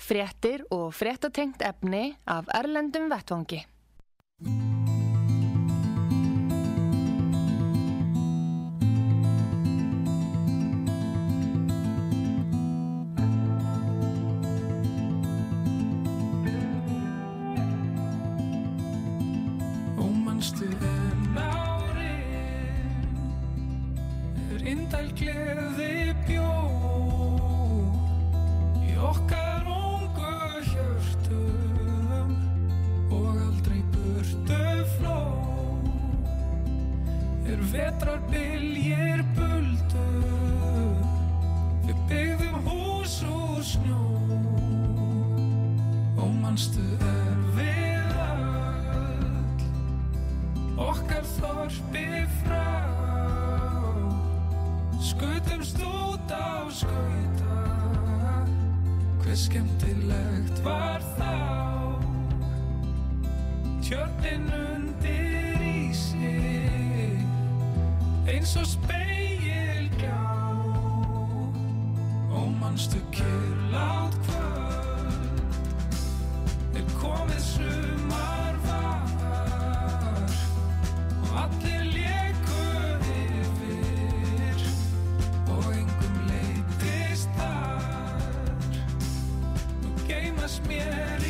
Fréttir og fréttatengt efni af Erlendum Vettvangi. Ómanstu burtu fló. Er vetrar byljir buldu við byggðum hús úr snjó. Ómanstu er við öll okkar þorpi frá. Skutumst út á skauta. Hver skemmtilegt var þá tjörnin undir ísi eins og speilgjá og manstu kyrlátt kvöld er komið sumar var. Og allir léku yfir og engum leittist þar. Nú geimast mér í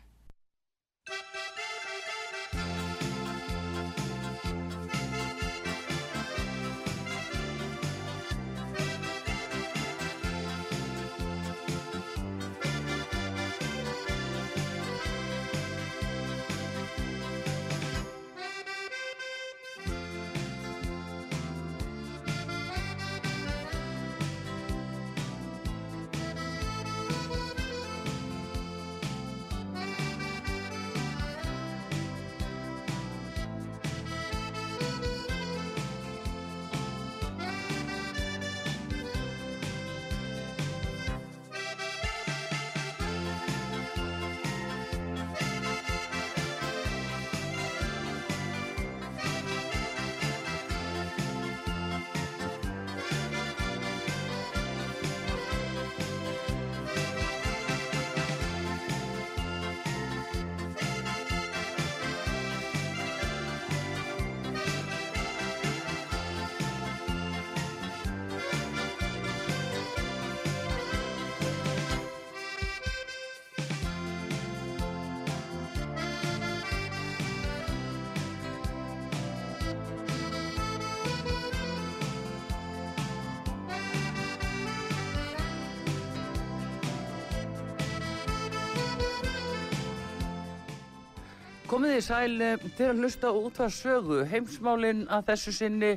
Þið sæl eh, til að hlusta út að sögu. Heimsmálinn að þessu sinni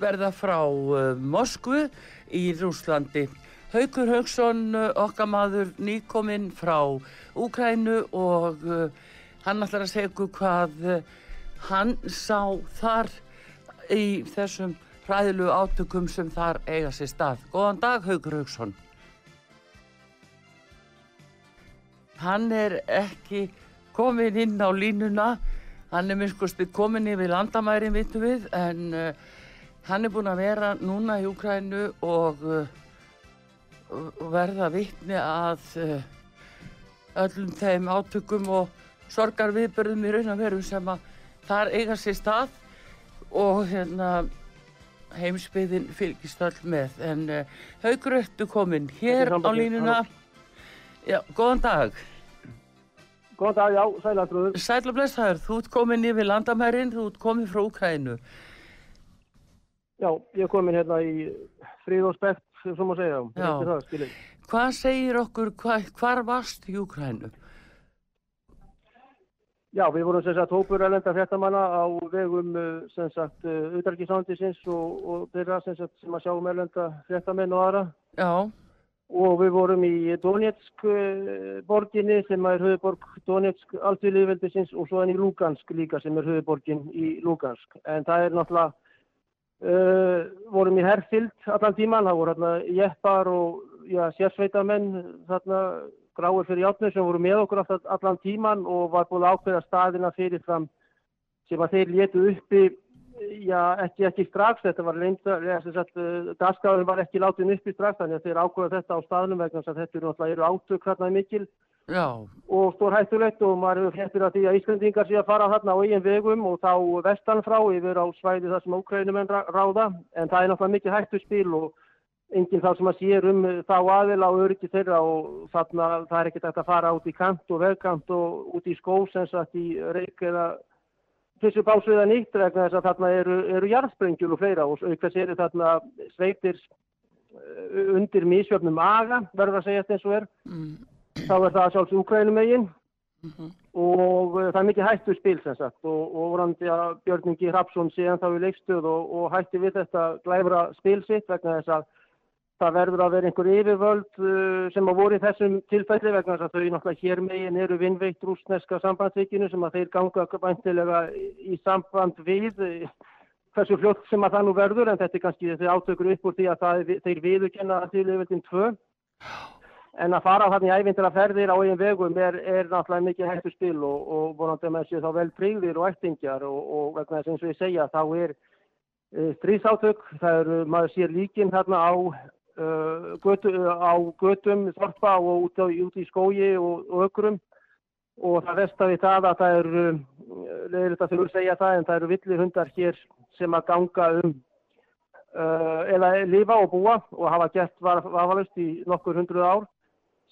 verða frá uh, Moskvu í Rúslandi. Haukur Hauksson, uh, okkar maður, nýkominn frá Úkrænu og hann ætlar að segja hvað hann sá þar í þessum hræðilu átökum sem þar eiga sér stað. Góðan dag, Haukur Hauksson. Hann er ekki komin inn á línuna, hann er minnskosti komin yfir landamærin, vitum við, en uh, hann er búinn að vera núna í Úkrænu og uh, og verða vitni að uh, öllum þeim átökum og sorgarviðbörðum í raun að veru sem að þar eiga sér stað. Og hérna heimsbyðin fylgist öll með. En eftir komin? Hér á línuna. já, góðan dag Góðan dag, já, sælandrúður. sæl og blessaður, þú ert komin yfir landamærin þú ert komin frá Úkrænu Já, ég er komin hérna í fríð og spekt, sem má segja. Já. Það, skilur. hvað segir okkur, hva, hvar varst í Úkrænu Já, við vorum sem sagt hópur erlenda fréttamanna á vegum uh, sem sagt auðarkisándisins og, og þeirra sem sagt sem að sjá um erlenda fréttamenn og aðra. já, Og við vorum í Donetsk uh, borginni sem er höfuborg Donetsk alltíðliðveldisins og svo enn í Lugansk líka sem er höfuborgin í Lugansk. En það er náttúrulega, uh, vorum í herfild allan tíman, það voru hérna jeppar og já, sérsveitamenn þarna gráir fyrir játnu sem voru með okkur allan, tíman og var búin að ákveða staðina fyrirfram sem að þeir létu uppi já, ekki, ekki strax, þetta var reynda, dagskáðin var ekki látin uppi strax, þannig að þeir ákveða þetta á staðnum vegna þess að þetta eru náttúrulega eru átök hérna mikil já, og stór hættulegt og maður hefur fréttir að því að Íslandingar sé að fara þarna á eigin vegum og þá vestan frá yfir á svæði þar sem Úkrænumenn ra- ráða, en það er náttúrulega mikið hættuspil og enginn þá sem að sér um þá aðila og öryggi þeirra og þarna það er ekkert að fara út í kant og vegkant og út í skó sem sagt í reik eða þessu básviða nýtt vegna þess að þarna eru, eru jarðsprengjur og fleira og auk þess eru þarna sveitir eh, undir misjöfnum aga, verður að segja þetta eins og er. Mm, þá er það sjálfs Úkrænum megin. Mhm, og uh, það er mikið hættu spil sem sagt og, og vorandi að Björn Ingi Hrapsson síðan þá í leikstöð og, og hætti við þetta glæfra spil sitt vegna þess að það verður að vera einhver yfirvöld uh, sem að voru í þessum tilfelli vegna þess að þau náttúrulega hér megin eru vinnveitt rúsneska sambandsvíkinu sem að þeir ganga bæntilega í, samband við uh, hversu fljótt sem að það nú verður en þetta er kannski þessi átökur upp úr því að það, þeir viðurkenna að tilöfildin tvö. En að fara þannig ævindir að ferðir á eigin vegum er, er náttúrulega mikið hættu spil og, og vonandi að með séu þá vel tryggðir og ættingjar og, og vegna þess eins og ég segja þá er e, stríðsátök, það eru, maður sér líkin þarna á, götu, á götum þorpa og út, á, út í skógi og, og ökrum og það vesta við það að það eru, leður þetta fyrir að segja það en það eru villir hundar hér sem að ganga um uh, eða lifa og búa og hafa gert vafalust í nokkur hundruð ár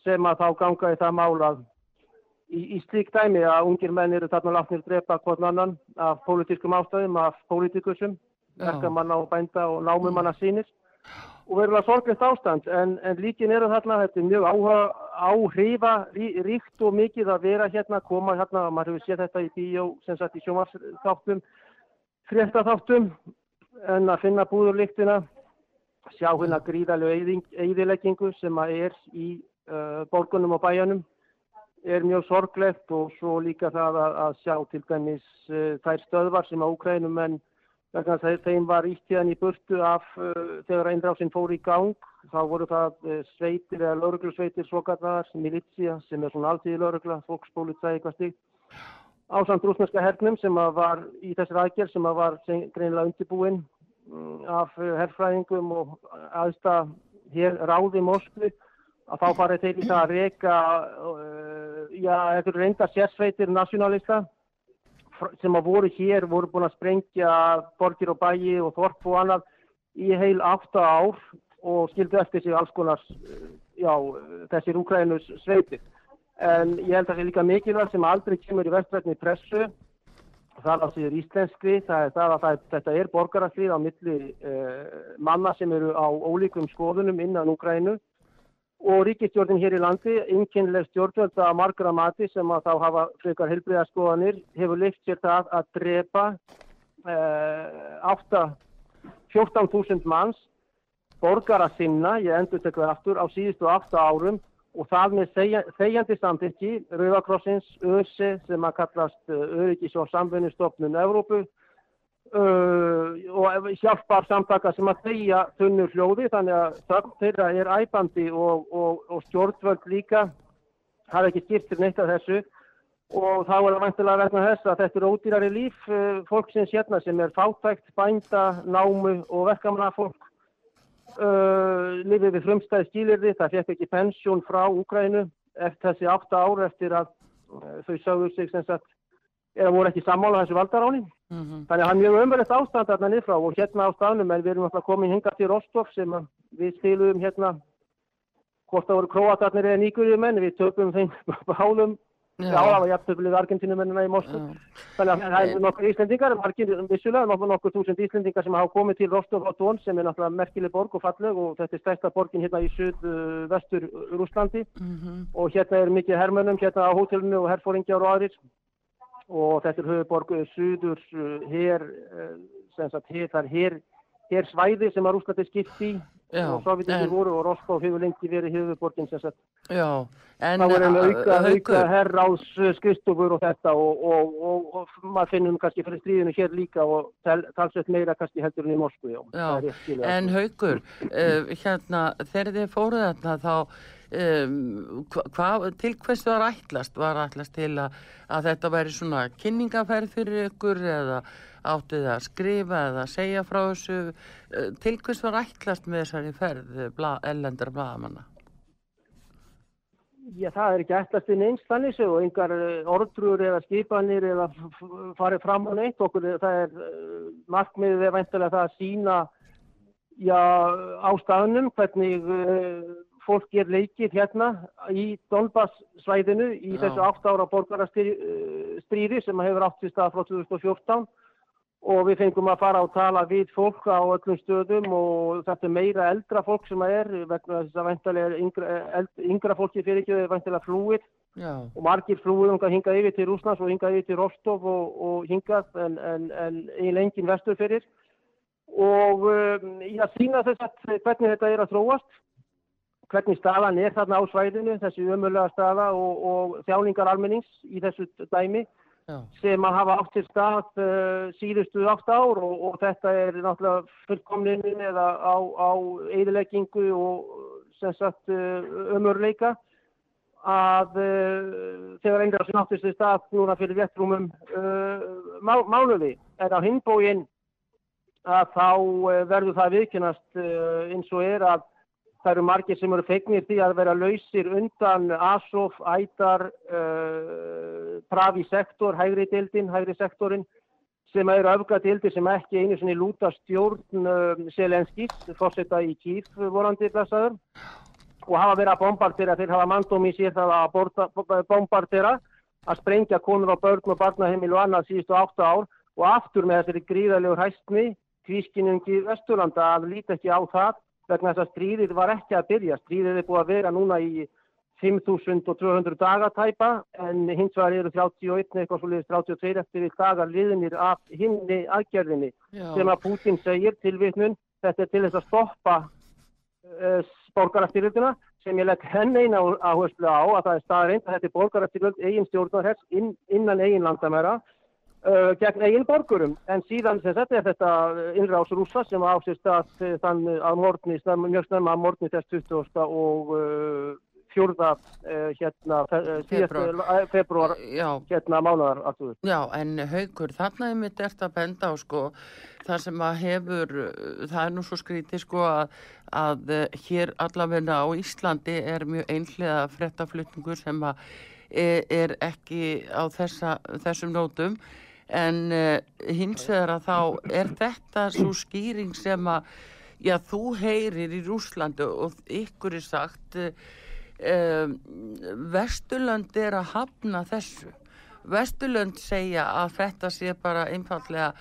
sem að þá ganga í það mál að í, í slík dæmi að ungir menn eru þarna látnir drepa hvort annan af pólitískum ástæðum, af pólitíkusum, Já. verkamanna og bænda og námumanna sínir og verulega sorglegt ástand en, en líkin eru þarna, þetta er mjög áhuga, áhrifa rí, ríkt og mikið að vera hérna, koma hérna, maður hefur séð þetta í bíó, sem sagt í sjómarsþáttum, fréttaþáttum en að finna búðurlíktina, sjá hérna gríðalegu eyðileggingu sem að er í uh, borgunum og bæjanum er mjög sorglegt og svo líka það að, að sjá til dæmis uh, þær stöðvar sem að Úkrænum en vegna þess að þeim var hérna í burtu af uh, þegar einrásinn fór í gang þá voru það uh, sveitir eða lauruglusveitir svokallaðar, militsja sem er svona alltíði laurugla, fólksbólitsæði eitthvað stíkt ásamt rúsneska hernum sem var í þessar aðgerð sem var greinilega undirbúinn mm, af uh, herfræðingum og aðsta hér ráði Moskvu að þá farið þeir í það að reyka uh, já, eru reynda sérsveitir nationalista fr- sem að voru hér, voru búin að sprengja borgir og bæi og þorp og annað í heil átta ár og skildu eftir sig alls konar uh, já, þessir Úkrænus sveitir. En ég held að það sé líka mikilvægt sem aldrei kemur í vestrætni pressu það á síður íslenskri, það er það að það, þetta er borgarastlið á milli uh, manna sem eru á ólíkum skoðunum innan Úgrænu og ríkistjórnin hér í landi, einkynlega stjórnvöld að margra mati sem að þá hafa frekar helbriðaskoðanir, hefur leikt sér það að drepa eh, 8 14.000 manns borgara sinna, ég endur tekka aftur, á síðustu 8 árum og það með þegja- þegjandi samþykki Rauðakrossins, ÖSE sem að kallast Öryggis og samfunnustofnun Evrópu uh, og hjálpar samtaka sem að þegja þunnu hljóði þannig að þögn þeirra er æpandi og, og, og stjórnvöld líka hafa ekki skiptir neitt af þessu. Og þá er það vantilega vegna þess að þetta er ódýrari líf uh, fólksins hérna sem er fátækt, bænda, námu og verkamanna fólk uh, lifið við frumstæði skilirði, það fekk ekki pensjón frá Úgrænu eftir þessi átta ár eftir að þau sögðu sig sem sagt eða voru ekki sammála þessu valdaráni. Mhm. Þannig að hann er mjög umverðist ástand þarna niðrá og hérna á staðnum en við erum alltaf komin hingað til Rostov sem við spiluðum hérna hvort það voru króatarnir eða nýgurjum menn, við töpum þeim bálum, já, það var jafntöflið Argentínumennina í Moskva. Þannig að það er nokkur Íslendingar, margir vissulega, nokkur, nokkur þúsund Íslendingar sem hafa komið til Rostov á Dón sem er náttúrulega merkileg borg og falleg og þetta er stærsta borgin hérna í suð-vestur Rúslandi Mhm. og hérna er mikið hermönnum hérna á hótelinu og herfóringjar og aðrir og þetta er höfuborg uh, suður uh, her, uh, sem sagt, her, það er svæði sem að Rúslandi skipt í Já, og Sovjetinni en- voru og Rostov hefur lengi verið höfuborgin sem sagt Já, en Það voru uh, auka, auka herráðs skristofur og þetta og, og, og, og maður finnum kannski fyrir stríðinu hér líka og tal, talsveit meira kannski heldur en í Moskvu. Já, Já, rétt en sko. Haukur, uh, hérna, þegar þið fóruð þarna þá, um, hva, hva, til hvers var ætlast? Var ætlast til að, að þetta væri svona kynningaferð fyrir ykkur eða áttið að skrifa eða segja frá þessu? Uh, til hvers var ætlast með þessari ferð eh, bla, ellendar blaðamanna? Já, það er ekki ætlast inn eins þannig svo og engar eh, orðrúur eða skipanir eða farið fram á neitt okkur, það er markmiðið er væntalega það að sína já, á staðnum hvernig fólk er leikið hérna í Donbass svæðinu í Já. þessu átt ára borgarastríði sem hefur átt til stað frá 2014 og við fengum að fara og tala við fólk á öllum stöðum og þetta er meira eldra fólk sem að er vegna þess að væntalega er yngra, eld, yngra fólki fyrir ekki er væntalega flúið. Já, og margir flúið um að hingað yfir til Rúslands og hingað yfir til Rostov og, og hingað en, en, en eiginlega engin vestur fyrir. Og um, ég að sína þess að hvernig þetta er að þróast hvernig staðan er þarna á svæðinu þessi ömulega staða og, og þjáningar almennings í þessu dæmi já, sem að hafa átt til stað uh, síðustu átt ár og, og þetta er náttúrulega fullkomnin eða á, á eðileggingu og sem sagt uh, ömurleika að uh, þegar einhverja sem áttist til stað núna fyrir réttrúmum uh, má, mánuði en á hinbógin að þá verður það viðkynast uh, eins og er að það eru margir sem eru fegnir því að vera lausir undan ASOF, ætar, uh, pravi sektor, hægri deildin, hægri sektorin sem eru öfgadeildir sem ekki einu sinni lúta stjórn uh, Selenskis, fórseta í Kíf vorandi blæsaður og hafa verið að bombardera, þeir hafa mandóm í sér það að borda, bombardera að sprengja konur og börn og barnaheimil og annað síðustu átta ár. Og aftur með þessari gríðalegur hæstni tvískinningi Vesturlanda að líta ekki á það vegna þess að stríðið var ekki að byrja. Stríðið er búið að vera núna í 5.200 daga tæpa en hins vegar eru 31 eitthvað svo liðist 32 eftir við dagar liðinir af hinni aðgerðinni já, sem að Putin segir tilvitnun þetta er til þess að stoppa uh, borgarastyrjölduna sem ég legg henn eina áherslu á að það er staðreind að þetta er borgarastyrjöld eigin stjórnarhers inn, innan eigin landamæra uh, gegn eigin borgurum en síðan sem þetta er þetta innrás rúsa sem á sér stað eh, þann að morgni, mjög snemma að morgni þess 20. og uh, fjórða uh, hérna Febrúar. februar já, hérna mánuðar aftur. Já, en haukur, þarna er mitt ert að benda á sko, það sem að hefur, uh, það er nú svo skrítið sko að, að uh, hér allavegna á Íslandi er mjög einhlega frettaflutningur sem að er, er ekki á þessa, þessum nótum en uh, hins vegar að þá er þetta svo skýring sem að já, þú heyrir í Rúslandi og ykkur er sagt um, Vesturlönd er að hafna þessu Vesturlönd segja að þetta sé bara einfallega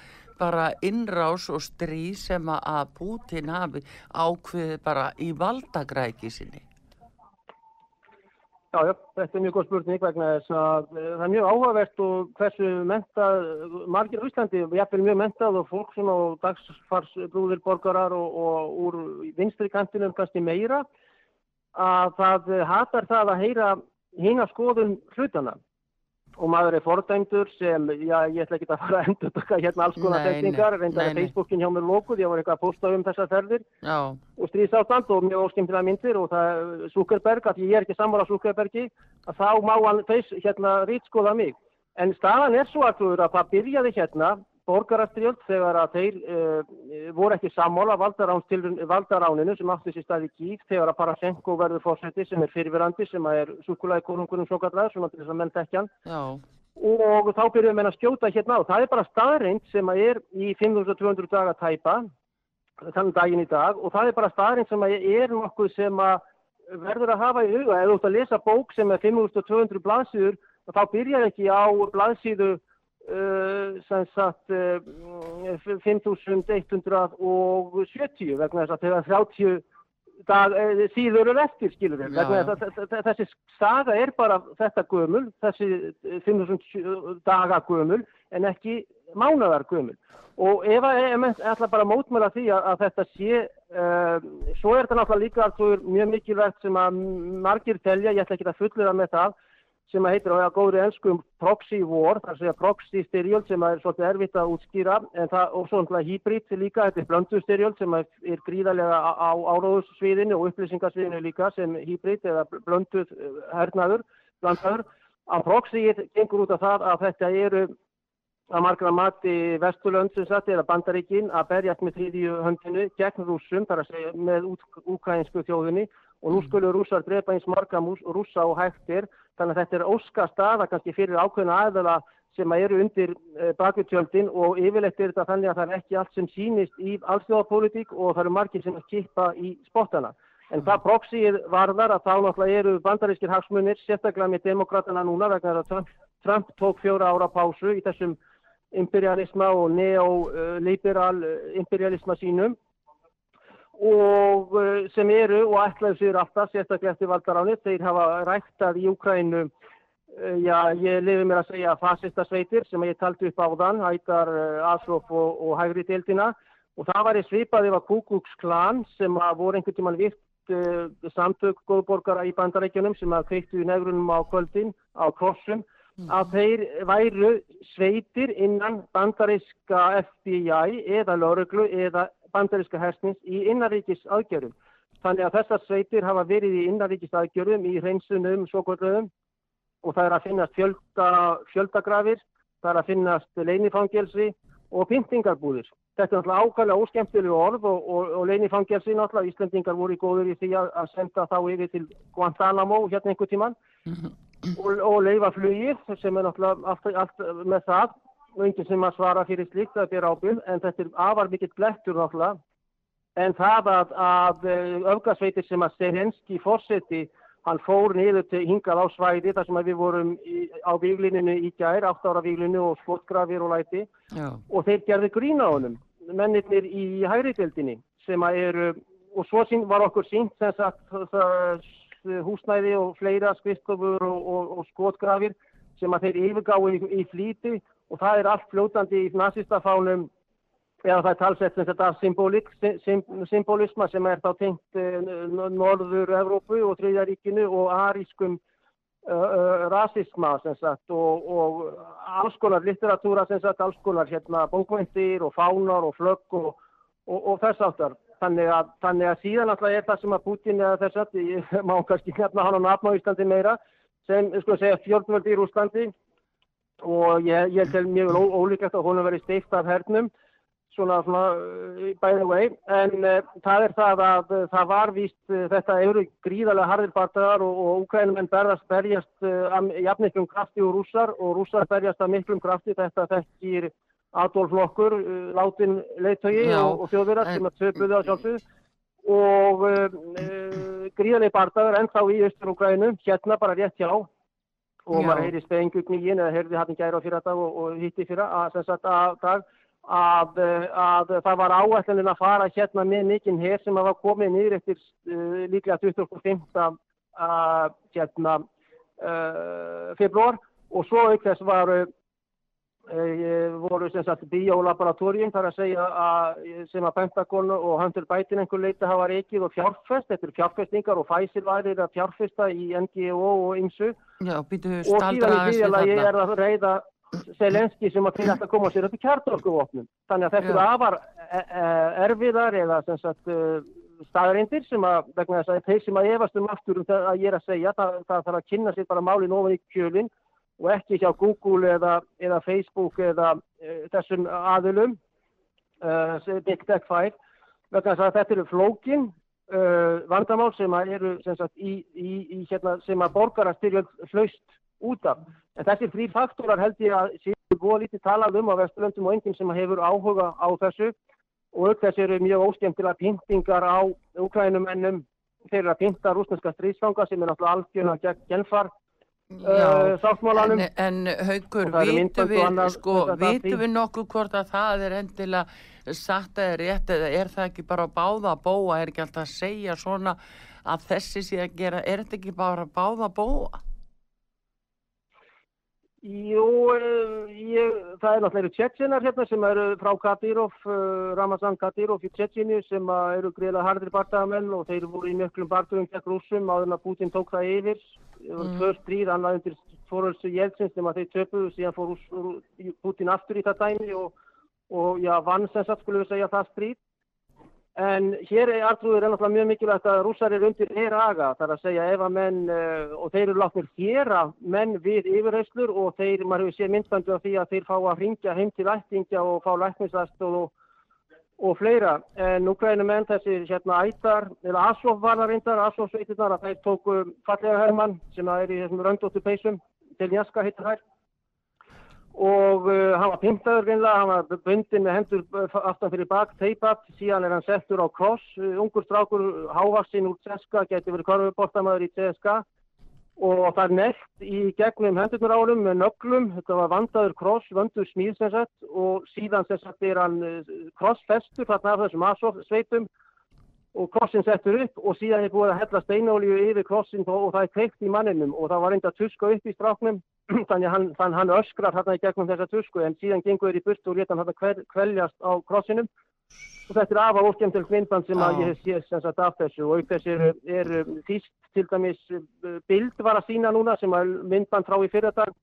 bara innrás og stríð sem að- Putin hafi ákveðið bara í valdagræki sinni. Já, já, þetta er mjög góð spurning vegna þess að eh, það er mjög áhugavert og hversu mentað, margir á Íslandi, jafnvel mjög mentað og fólk svona og dagsfarsbrúðir borgarar og, og úr vinstri kantinum kannski meira að það hatar það að heyra hina skoðun hlutana og maður er fordæmdur sem, já, ég ætla ekki að fara að endur taka hérna alls konar setningar, reyndar að. Facebookin hjá mér lokuð, ég var eitthvað að posta um þessar ferðir Já, og stríðsástand og mjög óskemmtilega myndir og það Zuckerberg, að ég er ekki sammála Zuckerbergi, að þá má hann þess hérna rítskoða mig. En staðan er svo að, að það byrjaði hérna borgarastrjöld þegar að þeir uh, voru ekki sammála valdaráninu sem átti sér staði kýf þegar að Parasenko verður fórseti sem er fyrirverandi sem er súkulæði konungurinn svo kallar, svona til þess að menn þekkjan já, og þá byrjuðum við að skjóta hérna á. Það er bara staðreind sem að er í 5200 daga tæpa þannig daginn í dag og það er bara staðreind sem að er nokkuð sem að verður að hafa í huga. Þú ert að lesa bók sem er 5200 blaðsíður þá byrjar ekki á blaðsíðu uh, sem sagt uh, 5170 vegna þess að þegar 30 dag, eh, síður er eftir skilur við, vegna þess að þe- þe- þessi saga er bara þetta gömul, þessi eh, 5000 daga gömul en ekki mánaðar gömul. Og ef að menn ætla bara að mótmæla því að, að þetta sé uh, svo er þetta náttúrulega líka alveg mjög mikilvægt sem að margir telja, ég ætla ekki að fullera með það sem að heitir á góðri ennskum proxy war, þar segja proxy styrjöld sem er svolítið erfitt að útskýra en það, og svo náttúrulega hybrid líka, þetta er blöndu styrjöld sem er gríðarlega á, á áróðussviðinu og upplýsingarsviðinu líka sem hybrid eða blönduð eh, hernaður, blandaður. Að proxy gengur út af það að þetta eru að margra mati Vesturlönd sem sagt eða Bandaríkin að berjast með þriðju höndinu gegn rússum, þar að segja með úkrænsku þjóðinni og nú skulle rússar drepa eins marga rússa og hægtir þannig að þetta er óska staða kannski fyrir ákveðna aðeila sem að eru undir uh, bakutjöldin og yfirleitt er þetta þannig að það er ekki allt sem sýnist í allsjóðapólitík og það eru margir sem að kippa í spottana. En hvað proxyið varðar að þá náttúrulega eru bandarískir hagsmunir, sérstaklega með demokratana núna vegna að Trump, Trump tók fjóra ára pásu í þessum imperialisma og neoliberal eh, imperialisma sínum og eh, sem eru og ætlaðu sér alltaf sérstaklega eftir valdaráni þeir hafa ræktað í Úkrænu eh, já, ég lifi mér að segja fasista sveitir sem ég taldi upp á þann hættar Aslof og, og hægri deildina. Og það var í svipaði var Kukuks klan sem voru einhvern tíman virt uh, samtök góðborgara í bandarækjunum sem að kveiktu í negrunum á kvöldin á krossum að þeir væru sveitir innan bandaríska FBI eða lauruglu eða bandaríska hersnins í innanríkis aðgjörum. Þannig að þessar sveitir hafa verið í innanríkis aðgjörum í hreinsunum svo kvöldum og það er að finnast fjölda, fjöldagrafir, það er að finnast leinifangelsi og pyntingarbúðir. Þetta er náttúrulega ákvæmlega óskemmtilegu orð og, og, og leinifangelsi náttúrulega, Íslandingar voru góður í því að, að senda þá yfir til Guantanamo hérna einhver tíman og, og leifa flugið sem er náttúrulega allt, allt með það enginn sem að svara fyrir slíkt að bera ábyrð en þetta er afar mikill blettur náttúrulega en það að, að öfgasveitir sem að Serenski fórseti hann fór niður til hingað á svæði þar sem við vorum í, á víglíninu í gær, 8 ára víglinu og skotgrafir og læti. Já, og þeir gerði grína á honum mennirnir í hægri deildinni sem að eru og svo sín, var okkur sínt sem sagt húsnæði og fleira skrifstofur og, og, og skotgrafir sem að þeir yfirgáu í, í flýti og það er allt fljótandi í nazistafánum eða það er talsett sem þetta symbolisma sem er þá tengt uh, Norður Evrópu og Þriðjaríkinu og arískum uh, rasisma sagt og, og alls konar litteratúra sagt, alls konar hérna bókmyndir og fánar og flögg og, og, og þess áttar. Þannig að, þannig að síðan alltaf er það sem að Putin eða þess að, ég má kannski nefna hann á nafn á Íslandi meira, sem sko segja fjórnvöld í Rúslandi og ég, ég tel mjög ó- ólíklegt að hún verið steift af hernum svona, svona uh, by the way, en uh, það er það að uh, það var víst, uh, þetta eru gríðarlega harðir bardagar og, og úkrænumenn berjast, berjast uh, af jafn krafti og rússar og rússar berjast af miklum krafti, þetta þekkir Adolf Nokkur, uh, látin leittögi og, og þjóðverðar sem að töpuðu á sjálfsögðu. Og gríðarlega bardagar ennþá í Östur-Úkrænu, hérna bara rétt hjá og maður heyri spengugníin eða heyrði hann gæra á fyrir dag og, og hitti fyrir að, sagt, að, dag, að, eh, að það var áætlunin að fara hérna með mikinn hér sem að var komið niður eftir uh, líklega 25. Uh, hérna, uh, februar og svo auk þess var voru sem sagt biolaboratorium þar að segja að, sem að Pentagon og Hunter Biden einhver leita hafa reikið og fjárfest, þetta eru fjárfestingar og Pfizer væri að fjárfesta í NGO og ymsu Já, og síðan í aðeins því við að ég þarna. er að reyða Selenski sem að til að koma sér upp í kjartorkuvopnum. Þannig að þetta eru afar e- e- erfiðar eða sem sagt staðreindir sem að vegna þess að þeir sem að efast um aftur um það að ég er að segja það, það þarf að kynna sér bara málin ofan í kjölinn og ekki hjá Google eða, eða Facebook eða uh, þessum aðilum sem Big Tech 5 vegna þess að þetta eru flókin uh, vandamál sem eru sem, sagt, í, í, í, hérna, sem að borgarastyrjöld hlaust út af. En þessir þrýr faktorar held ég að séu góða lítið talað um á Vesturlöndum og enginn sem hefur áhuga á þessu. Og þess eru mjög óskemmtilega pyntingar á Ukrænumennum þeir eru að pynta rúsneska stríðsfanga sem er náttúrulega algjörna genfar uh, sáttmálanum. En, en haugur, vitum við, annað, sko, vitum við nokkuð hvort að það er endilega satt eða rétt eða er það ekki bara að báða að bóa, er ekki alltaf að segja svona að þessi sé að gera, er þetta ekki bara að báða að bóa? Jú, eh, ég, það er náttúrulega tjetjenar hérna sem eru frá Kadyrov, uh, Ramazan Kadyrov í Tjetjinu sem eru greiðlega hardir barndagamenn og þeir voru í miklum barndagum gegn rússum áður en að Putin tók það yfir. Það voru Mm. tvö stríð, annað undir fórhaldsu Jeltsins sem að þeir töpuðu, síðan fór Putin aftur í það dæmi og, og já, vann sem sagt skulum við segja það stríð. En hér er Artrúður er náttúrulega mjög mikilvægt að rússar eru undir heraga, það er að segja ef að menn, uh, og þeir eru látnir héra menn við yfirheyslur og þeir, maður hefur séð myndbandu af því að þeir fá að hringja heim til ættingja og fá læknisast og, og fleira. En hvernig menn þessi hérna ættar, eða Assof var það reyndar, Assof sveitirnar að þeir tóku fallega hermann sem að er í þessum röndóttu peysum, til Njaska heitir þær og uh, hann var pyntaður greinlega, hann var bundin með hendur uh, aftan fyrir bak, teipat, síðan er hann settur á kross, uh, ungur strákur, hávaksinn úr CSKA, getur verið korfubortamæður í CSKA og það er nelt í gegnum hendurnar á honum með nöglum, þetta var vandaður kross, vandur smíð sem sagt. Og síðan sem sagt er hann uh, krossfestur þarna af þessum aðsof sveitum og krossin settur upp og síðan er búið að hella steinolíu yfir krossin og, það er kveikt í manninum og það var reynda tuska upp í stráknum. Þannig að hann, þann, hann öskrar hérna í gegnum þessa tusku en síðan gengur þeir í burt og létt hann hérna kvel, kveljast á krossinum. Og þetta er afa óskemmtilegt myndband sem að ég hef séð sem sagt af þessu og auk þess er, er þýst til dæmis uh, bild var að sína núna sem að myndband frá í fyrradag.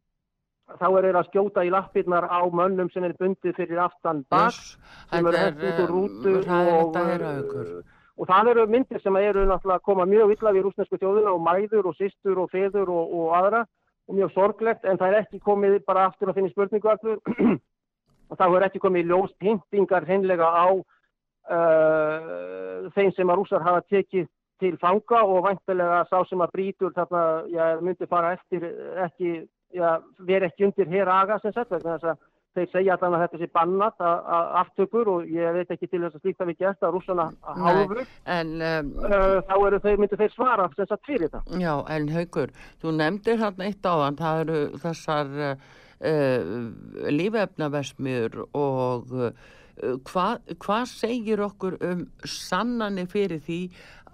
Þá er þeir að skjóta í lappirnar á mönnum sem er bundið fyrir aftan bak Yes, sem eru er hent út úr rútu að og. Og það eru myndir sem eru náttúrulega að koma mjög illa við rúsnesku þjóðina og mæður og systur og feður og, og aðra og mjög sorglegt en það er ekki komið bara aftur að finna spurningu allur og það er ekki komið í ljós pyntingar hreinlega á uh, þeim sem að rússar hafa tekið til fanga og væntilega sá sem að brítur þarna, já, myndi fara eftir ekki, já, veri ekki undir hér aga sem sagt, vegna þess að þeir segja að þetta sé bannat að að aftökur og ég veit ekki til þess að slíkt hafi gert að rússana hálfu En um, þá eru þau, myndu þeir svara sem sagt fyrir þetta. Já, en Haukur, þú nefndir hann eitt áðan, það eru þessar uh, uh, lífefnaversmiður og uh, hvað hva segir okkur um sannanir fyrir því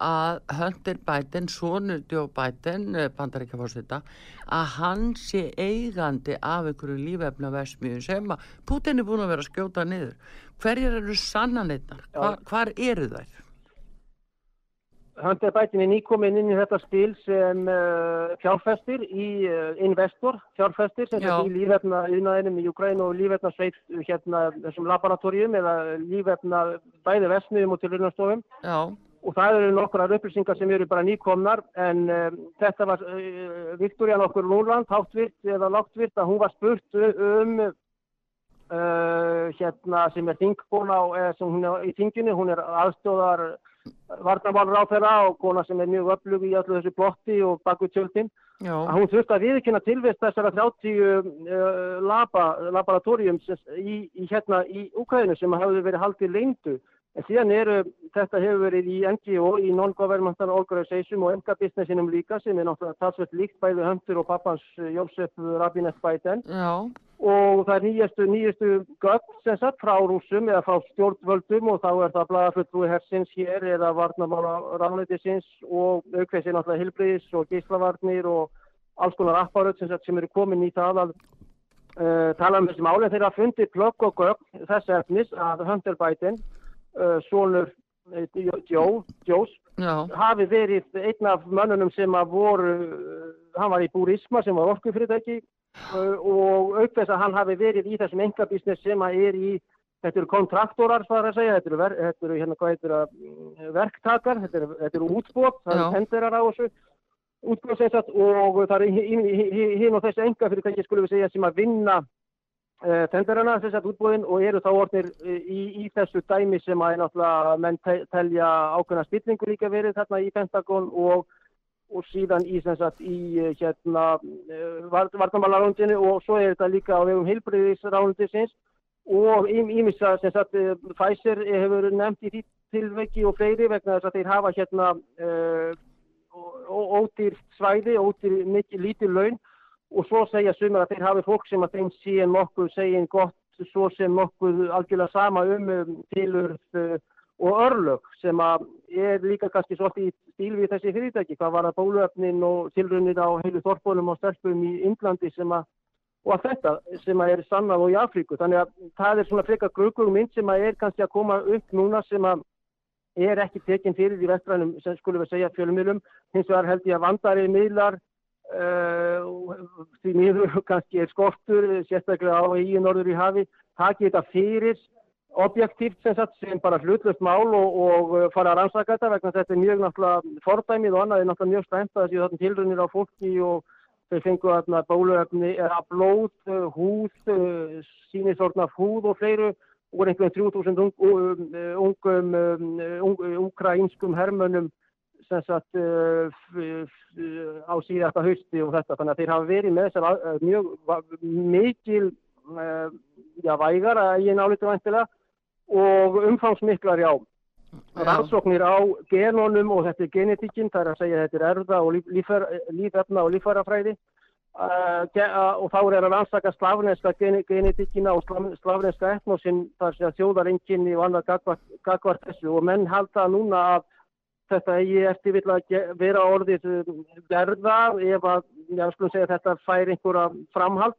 að Hunter Biden, sonur Joe Biden, bandaríkjafórseta, að hann sé eigandi af einhverju lífefnaversmiður sem að Putin er búin að vera að skjóta niður. Hverjar eru sannanirnar? Hvar, hvar eru þær? Hunter Biden er nýkomin inn í þetta spil sem uh, fjárfestir í uh, investor, fjárfestir sem sagt í lífefna yðnaðinum í Ukraín og lífefna sveit hérna þessum laboratórium eða lífefna bæði vesmiðum og tilurinnastofum Já, og það eru nokkrar upplýsingar sem eru bara nýkomnar en um, þetta var uh, Viktoria nokkur Núland, háttvirt eða láttvirt að hún var spurt um uh, hérna sem er þingbóna eða sem hún er í þinginu, hún er aðstóðar varnarmálur á þeirra og kona sem er mjög öflug í öllu þessu blotti og baku tjöldin. Að hún þurfti að viðkynna tilvist þessara 30 uh, laba, laboratorium í, í hérna í Ukraínu sem hafði verið haldið leyndu en síðan eru, þetta hefur verið í NGO, í Non-Governmental Organization og enga businessinum líka sem er náttúrulega talsveit líkt bæði höndur og pappans uh, Jósef Rabinett Biden. Já, og það er nýjastu, nýjastu gögn sem sagt frá rúsum eða frá stjórnvöldum og þá er það blaðaflutrúi hersins hér eða varnamála ráðnættisins og aukveðsir náttúrulega hilbriðis og gíslavarnir og alls konar apparöð sem, sem eru komin í það að uh, tala um þessi máli. Þeir hafa fundið plögg og gögn þess efnis að Hunter Biden, uh, sonur Joe, Joes, já, hafi verið einn af mönnunum sem að voru, uh, hann var í Búrisma sem var orkufyrirtæki og auk þess að hann hafi verið í þessum engabísnes sem að er í, þetta eru kontraktorar þar að segja, þetta eru, ver, þetta eru hérna hvað heitir að mm, verktakar, þetta eru, þetta eru útbót, það eru tenderar á þessu útbót sem sagt og það eru hinn- og þessi engafyrirtæki skulum við segja sem að vinna uh, tenderana þess að útbóðin og eru þá orðnir uh, í, í þessu dæmi sem að náttúrulega menn te telja ákveðna stillingu líka verið þarna í Pentagon og, og síðan í sagt í uh, hérna varnamálarrándinu og svo er þetta líka á vegum heilbriðisrándisins og ímissa sem sagt Pfizer hefur nefnt í því tilveki og fleiri vegna þess að þeir hafa hérna uh, ó- ó- ódýrt svæði, ódýr lítið laun og svo segja sumir að þeir hafi fólk sem að þeim sé nokkuð segin gott svo sem nokkuð algjörlega sama um um, tilurð uh, og örlög sem að er líka kannski svolítið stíl við þessi fyrirtæki hvað var að bóluöfnin og tilrunir á heilu þorpunum og stelpum í Indlandi sem að og allt þetta sem að er sannað og í Afríku. Þannig að það er svona frekar grugum mynd sem að er kannski að koma upp núna sem að er ekki tekinn fyrir í vestrænum sem skulum við segja fjölumilum hins vegar held ég að vandari miðlar því miður kannski er skortur sérstaklega á eigin norður í hafi. Taki þetta fyrir objektíft sem, sagt, sem bara hlutlust mál og, og uh, fara að rannsaka þetta vegna þetta er mjög náttúrulega fordæmið og annað er náttúrulega mjög stæmt að þessi tilrunir á fólki og þau fengu þarna bóluefni eða blóð, uh, húð, sínisortna húð og fleiru. Og voru einhverjum 3000 ung, um, ungum um, ung, ukrainskum hermönnum sem sagt f- á síðasta hausti og þetta þannig að þeir hafa verið með þessar að- mjög mikil uh, já, vægar að ég nálitu væntilega og umfangsmiklar já. Rannsóknir á genónum og þetta er genetikinn, það er að segja þetta er erða og líf, lífefna og lífærafræði uh, og þá er að rannsaka slafneska gene, genetikina og slaf- slafneska etnosin þar sem þjóðarenginni og annað gagvart þessu. Og menn halda núna að þetta eigi eftir vill að vera orðið um, verða ef að, já, skulum segja þetta fær einhverja framhald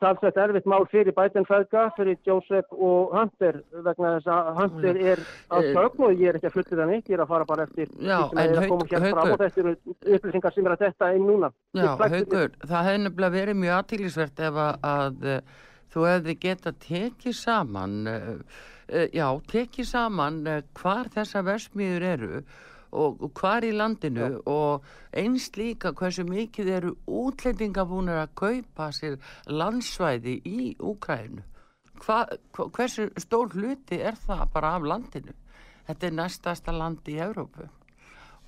talsveit erfitt mál fyrir Biden-fæðga, fyrir Joseph og Hunter vegna þess að Hunter er að Eh, sögn og ég er ekki að hann ekki, ég er að fara bara eftir Já, en þetta eru upplýsingar sem er að detta inn núna. Já, Ég haugur, það hefði nefnilega verið mjög aðtílisvert ef að, að eh, þú hefði geta tekið saman, uh, uh, já, tekið saman uh, hvar þessar versmiður eru og, hvar í landinu og eins líka hversu mikið eru útlendinga búinir að kaupa sér landsvæði í Úkrænu. Hva, hva, hversu stór hluti er það bara af landinu? Þetta er næstasta land í Evrópu.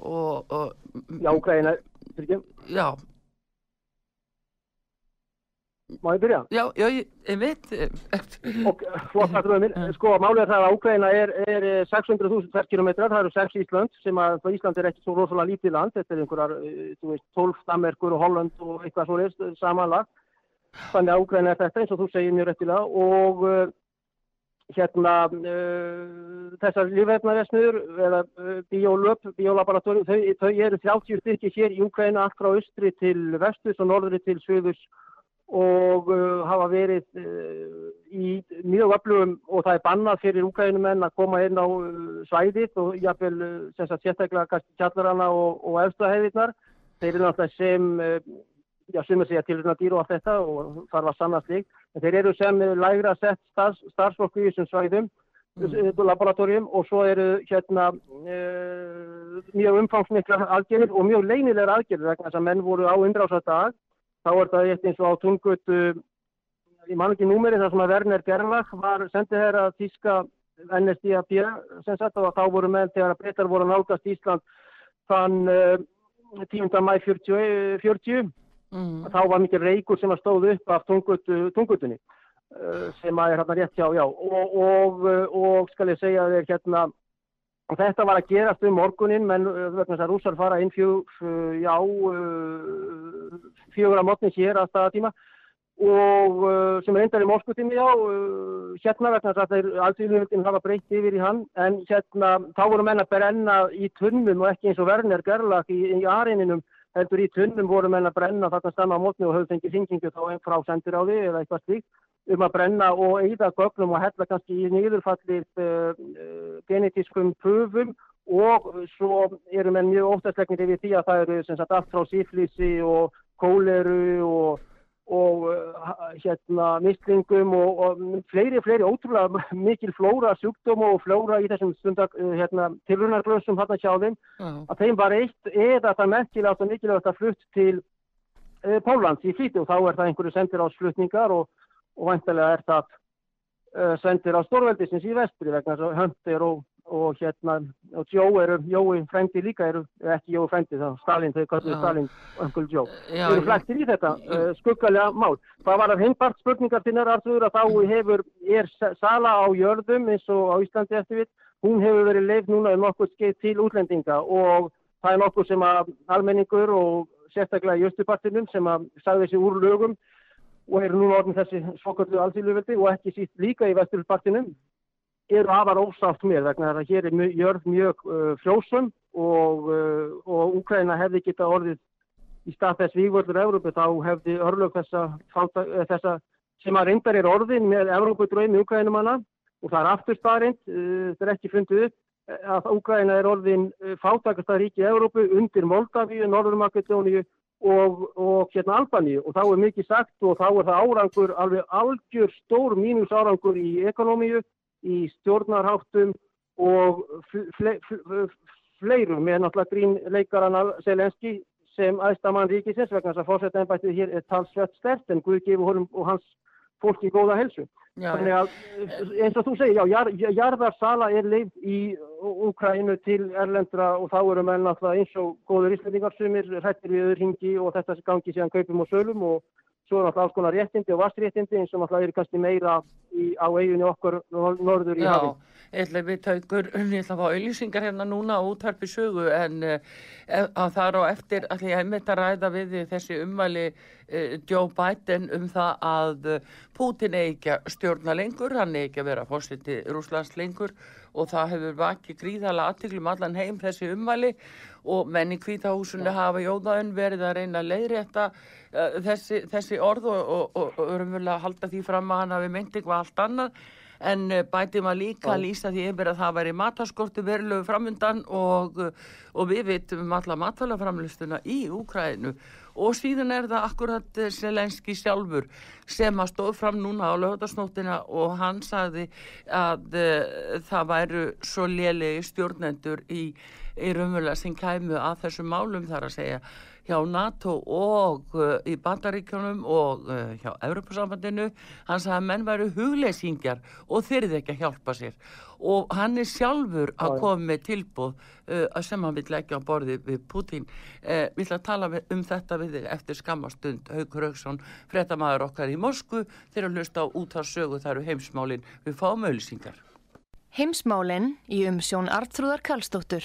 Og, og Já, fyrir já, má ég byrja? Já, já, ég, ég veit Og flott að trúið minn, sko, er það að Ukraina er, er eh, 600.000 ferkilometrar, það eru 6 Ísland sem að Ísland er ekki svo rosalega lítið land, þetta er einhverjar, eh, þú veist, 12 Damerkur og Holland og eitthvað svo leist samanlag. Þannig að Ukraina er þetta eins og þú segir mjög réttilega og uh, hérna uh, þessar lífefnaresmiður eða uh, biolöp, biolaboratóri, þau, þau eru 30 stykki hér í Ukraina allt frá austri til vestus og norðri til suðus og uh, hafa verið uh, í mjög öflugum og það er bannað fyrir úkrænumenn að koma inn á uh, svæðið og jafnvel uh, sem sagt sérstaklega kjallarana og, og efstaheiðirnar. Þeir eru náttúrulega sem, uh, já sem að segja tilruna dýr og allt þetta og þarf að sanna slík. En þeir eru sem uh, lægra sett starfs, starfsfólk í þessum svæðum, mm. laboratórium og svo eru hérna mjög umfangsmiklar aðgerðir og mjög leynilegar aðgerðir vegna þess að menn voru á undrásadag þá er það eitt eins og á tungutu ég man ekki númeri þar sem að Werner Gerlach var sendið hér að þíska NSDAP sem sagt og þá voru menn þegar að breytar voru nálgast Ísland þann uh, 10. mæ 40, 40 mm. þá var mikið reykur sem að stóð upp af tungutu, tungutunni uh, sem að er hérna rétt hjá, já og, og, uh, og skal ég segja þér hérna og þetta var að gerast um morgunin menn uh, vegna þess að rússar fara inn fjö, fjö, já uh, fjögur að mótni hér að staðatíma og sem reyndar í Moskvutími já, hérna vegna þess að þeir alþjóðlunum hafa breytt yfir í hann. En hérna þá voru menn að brenna í tunnum og ekki eins og Werner Gerlach í, í arininum heldur í tunnum voru menn að brenna þarna stanna á mótni og höfðu fengið hringingu þá einn frá sendiráði eða eitthvað slíkt um að brenna og eyða gögnum og hella kannski í nýðurfallið uh, uh, genetískum pröfum og svo eru menn mjög óttastlegnir yfir því að það eru sem sagt allt frá síflísi og kóleru og, og uh, hérna mislingum og, og fleiri, fleiri ótrúlega mikil flóra sjúkdóm og flóra í þessum stundar uh, hérna, tilrunarglössum hann að sjá þeim Já. að þeim var eitt eða það merkilegt og mikilvægt að flutt til uh, Pólans í flýti og þá er það einhverju sendir á slutningar og, og vantilega er það uh, sendir á stórveldisins í vestri vegna þess að höndir og, og hérna og Joe eru, Jói frendi líka eru ekki Jói frendi þá Stalin, þau Já. kallar Stalin Uncle Joe Já, eru já. flektir í þetta uh, skuggalega mál. Það var að heimbart spurningar til næra artur að þá hefur er sa- sala á jörðum eins og á Íslandi eftir við, hún hefur verið leif núna um nokkuð skeið til útlendinga og það er nokkuð sem að almenningur og sérstaklega í Östupartinum sem að sagði þessi úr lögum og eru núna orðin þessi svoköldu alþýðluveldi og ekki síst líka í Vesturpartinum eru afar ósátt með vegna þess að hér er mjög, jörð mjög uh, frjósum og, uh, og Úkraina hefði geta orðið í stað þess vígvöldur Evrópu þá hefði örlög þessa, fáta, eh, þessa sem að reyndar er orðin með Evrópu draumi Ukraínumanna og það er aftur staðrind, uh, þetta er ekki fundið upp að Ukraina er orðin uh, fátakasta ríki Evrópu undir Moldavíu, Norður-Makedóníu og, og hérna Albaníu og þá er mikið sagt og þá er það árangur alveg algjör stór mínus árangur í ekonomíu, í stjórnarháttum og fle, fle, fle, fleirum með náttúrulega grín leikaran Selenski sem aðstamann ríkisins vegna þess að fórsetta ennbættið hér er talsvett stert en Guð gefur honum og hans fólki góða helsu. Já, Þannig að eins og þú segir, já, jar, jarðarsala er leif í Úkrænu til Erlendra og þá eru menn náttúrulega eins og góður íslendingar sumir hrættir við öður hingi og þetta gangi síðan kaupum og sölum og svo er náttúrulega alls konar réttindi og vastréttindi eins og náttúrulega eru kannski meira í, á eiginni okkur nor- norður í Já, hafinn. ég ætla við taukur, ég ætla að fá auðlýsingar hérna núna og útvarpi sögu en uh, að það er á eftir að ég hef mitt að ræða við þessi ummæli uh, Joe Biden um það að Putin eigi ekki að stjórna lengur, hann eigi ekki að vera fórseti Rúslands lengur og það hefur vakið gríðala aðtiklum allan heim þessi ummæli. Og menn í kvítahúsinu hafa jóðaðun verið að reyna að leiðrétta uh, þessi, þessi orð og, og, og, og örumvöla halda því fram að hann hafi myndi eitthvað allt annað. En uh, bæti maður líka að lýsa því yfir að það væri mataskorti verilegu framundan og, og við vitum um alla matalaframlistuna í Úkrænu og síðan er það akkurat Selenski sjálfur sem að stóð fram núna á lögðarsnóttina og hann sagði að uh, það væru svo lélegi stjórnendur í, í raunverulega sem kæmu að þessum málum þar að segja hjá NATO og uh, í bandaríkjónum og uh, hjá Evropasambandinu hann sagði að menn væru hugleysingjar og þyrði ekki að hjálpa sér. Og hann er sjálfur að koma með tilbúð uh, sem hann vil leggja á borði við Putin uh, við ætla að tala við, um þetta við þig eftir skammastund Haukur Hauksson, fréttamaður okkar í Moskvu þegar að hlusta á út af sögu það eru heimsmálin. Við fáum auðlýsingar Heimsmálin í umsjón Artrúðar Karlsdóttur.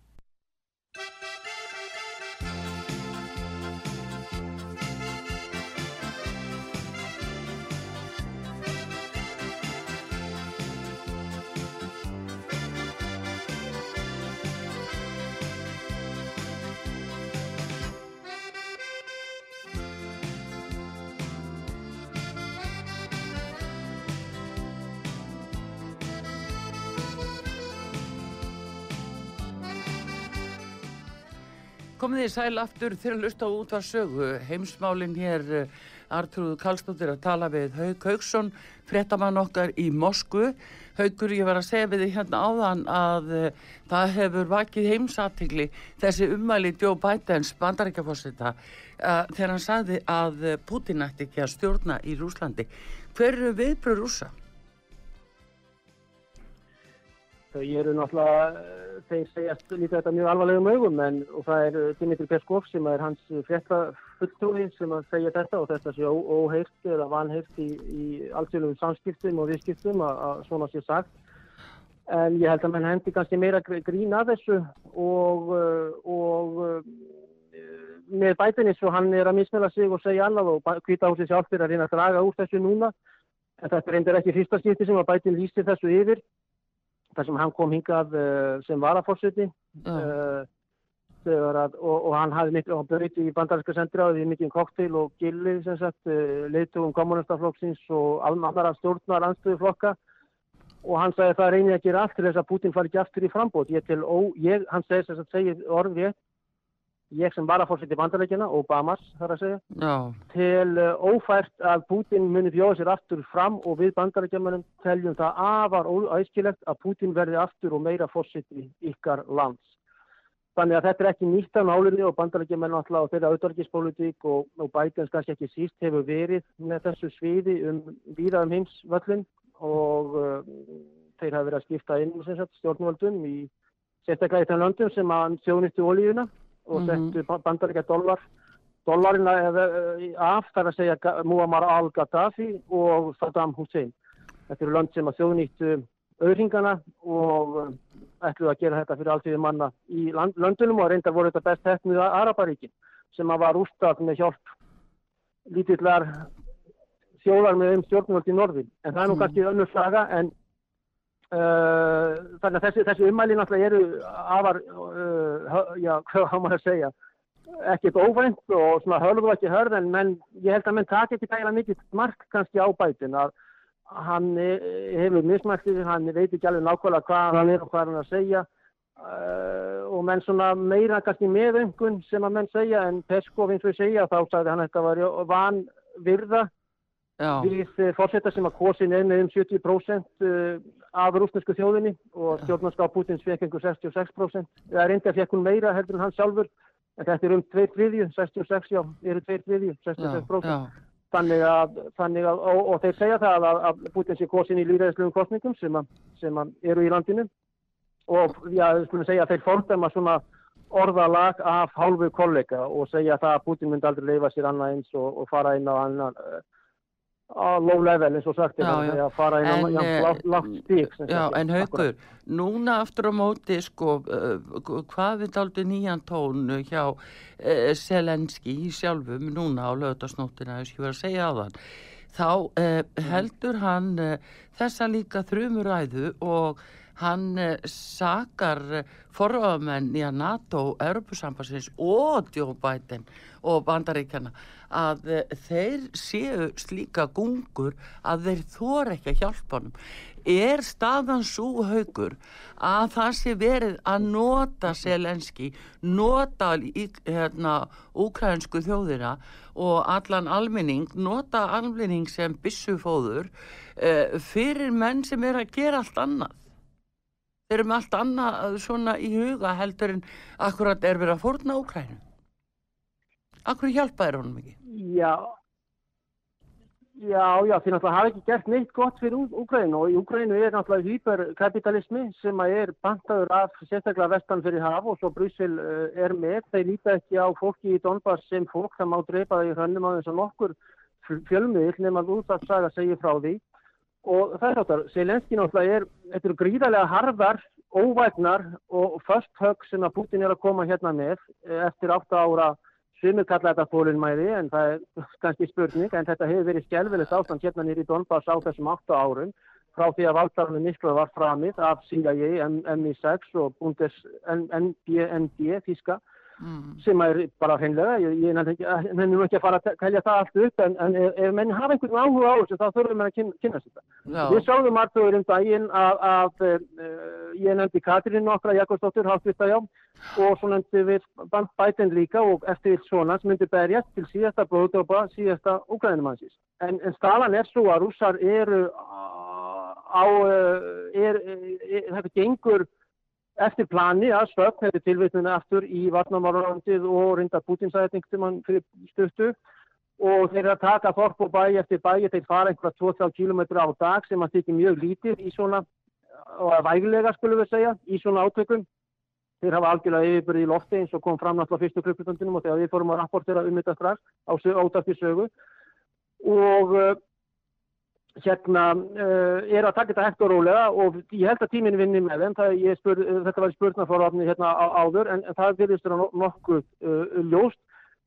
Komið þið sæl aftur til að lusta á út af sögu. Heimsmálin hér Artrúðu Karlsdóttir að tala við Hauk Hauksson, fréttamann okkar í Moskvu. Haukur, ég var að segja við þig hérna áðan að uh, það hefur vakið heimsatikli þessi ummæli Joe Bidens bandaríkjaforsetta uh, þegar hann sagði að Putin ætti ekki að stjórna í Rúslandi. Hver eru viðbröð rúsa? Þau eru náttúrulega, eh, þeir segjast líka þetta mjög alvarlegum augum en og það er eh, Dimitri Peskov sem er hans frétta fulltrúi sem að segja þetta og þetta sé ó- óheyrt eða vanheyrt í, í allsjöfum samskiptum og viðskiptum að, svona sé sagt. En ég held að mann hendi kannski meira gr- grín að þessu og, eh, og með bætinni svo hann er að mismela sig og segja annað og hvita húsi sjálf fyrir að reyna að draga úr þessu núna. En þetta reyndir ekki fyrsta skipti sem að bætin lýsir þessu yfir þar sem hann kom hingað uh, sem varaforseti já, uh, að, og, og hann hafði miklu, hann börjti í bandarinska sendra og því mikið kokteil og gilli sem sagt, uh, leiðtugum kommunistaflokksins og almannara stjórnar anstöðuflokka og hann sagði það reynið að gera allt til þess að Putin fari ekki aftur í frambót. Ég til, ó, ég, hann segi þess að segja orð ég, sem varaforseti bandarækjana, Obamas þar að segja, já, til uh, ófært að Putin muni bjóða sér aftur fram og við bandarækjamanum teljum það afar óæskilegt að Putin verði aftur og meira fórseti ykkar lands. Þannig að þetta er ekki nýtt af nálinni og bandarækjumenn alltaf á þeirra auðvarkispolítík og, og Bidens kannski ekki síst hefur verið með þessu sviði um víða um heimsvöllin og uh, þeir hafa verið að skipta inn stjórnvöldum í sérstaklega í þeim löndum sem að þjóðnýttu olíuna og Mhm. settu bandarækja dollar dollarina eða, af þar að segja Muammar al-Gaddafi og Saddam Hussein. Þetta eru lönd sem að þjóðnýttu auðringana og uh, ætluðu að gera þetta fyrir alltíði manna í land, löndunum og reyndar voru þetta best hefnið að Araparíkin sem að var úrstað með hjálp lítillar þjóðar með um stjórnvöld í norðin. En það er nú Mm. kannski önnur saga en uh, þannig að þessi, þessi ummæli náttúrulega eru afar, uh, já, hvað á maður að segja, ekkert óvænt og svona hörðu ekki hörð en menn, ég held að menn taki ekki dæla mikið mark kannski á bætin. Að hann eh, hefur mismæktið, hann veit ekki alveg nákvæmlega hvað hann er og hvað hann er að segja. Uh, og menn svona meira kannski meðöngun sem að menn segja en Peskov eins og ég segja þá sagði hann þetta var van virða já, við fórsetta sem að kosin er með um 70% uh, af rúsnesku þjóðinni og stjórnarskap Putins fekk einhver 66%. Það er enda fekk hún meira heldur en hann sjálfur en þetta er um 2 þriðju, 66 já, eru 2 þriðju, já, 66%. já, Þannig að, þannig að og, og þeir segja það að, að Putin sé kosin í líðræðislegum kostningum sem, að, sem að eru í landinu og já, skulum segja að þeir fordæma svona orðalag af hálfu kollega og segja það að Putin myndi aldrei leifa sér annað eins og, og fara inn á annan á low level eins og sagt Já, já. að fara inn á eh, lágt, lágt stík já, en haukur, núna aftur á móti, sko, uh, hvað við daldi nýjan tón hjá uh, Selenski sjálfum núna á lögðarsnóttina, þess ég var að segja á þann, þá uh, heldur hann uh, þessa líka þrumuræðu og hann uh, sakar uh, forraðamenn í að NATO, Europasambassins og Biden og bandaríkjana að uh, þeir séu slíka gungur að þeir þor ekki að hjálpa honum. Er staðan svo haugur að það sé verið að nota Selenski, nota hérna, úkrænsku þjóðina og allan almenning, nota almenning sem byssufóður uh, fyrir menn sem er að gera allt annað. Þeir eru með allt annað svona í huga heldur en akkurat er verið að fórna Úkrænu. Akkur hjálpaði honum ekki? Já, já, já, því náttúrulega hafa ekki gert neitt gott fyrir Ú- Úkraínu og í Úkraínu er náttúrulega hyperkapitalismi sem að er bantaður af sérstaklega vestan fyrir haf og svo Brussel uh, er með. Þeir líta ekki á fólki í Donbass sem fólk, það má dreipa það í hrönnum á þess að nokkur fjölmiðil nema að útvarpsaga segir frá því og það er þáttar, Selenski náttúrulega er, þetta eru gríðarlega harðar, óvægnar og först högg sem að Putin er að koma hérna með eh, eftir átta ára Sumir kalla þetta þólinnmæði en það er kannski spurning en þetta hefur verið skjálfilegt ástand hérna nýri í Donbass á þessum 8 árum frá því að valdarinn miklu var framið af CIA, M- MI6 og NBND, Þíska, Mm. sem er bara hreinlega, ég, ekki, eh, ekki að fara að telja það allt upp en, en ef, ef menn hafa einhvern áhuga á þessu þá þurfum við að kyn, kynna þetta. Já, Við sáðum margtöður um daginn að, að uh, ég nefndi Katrín nokkra Jakobsdóttir, hátvita já, og svo nefndi við bætinn líka og eftir svona sem myndi berjast til síðasta blóðdópa, síðasta úgrænumannsins. En, en staðan er svo að rússar eru á, uh, er, er, þetta gengur eftir plani að stökk hefur tilvitnuna aftur í vatnamálarlandið og reynda Putinsæðning mann fyrir stuttu. Og þeir eru að taka þorp og bæ eftir bæ þeir fara einhverja 2-3 km á dag sem að þykir mjög lítið í svona og væglega skulum við segja í svona átökum. Þeir hafa algjörlega yfirbyrði í lofti eins og kom fram náttúrulega fyrstu klukkutundinum og þegar við fórum að rapportera um þetta strax á ótafti sögu. Og hérna uh, er að taka þetta hægt og rólega og ég held að tíminn vinni með þeim spur, uh, þetta var spurnarforvarni hérna á, áður en, en það virðist no- nokkuð uh, ljóst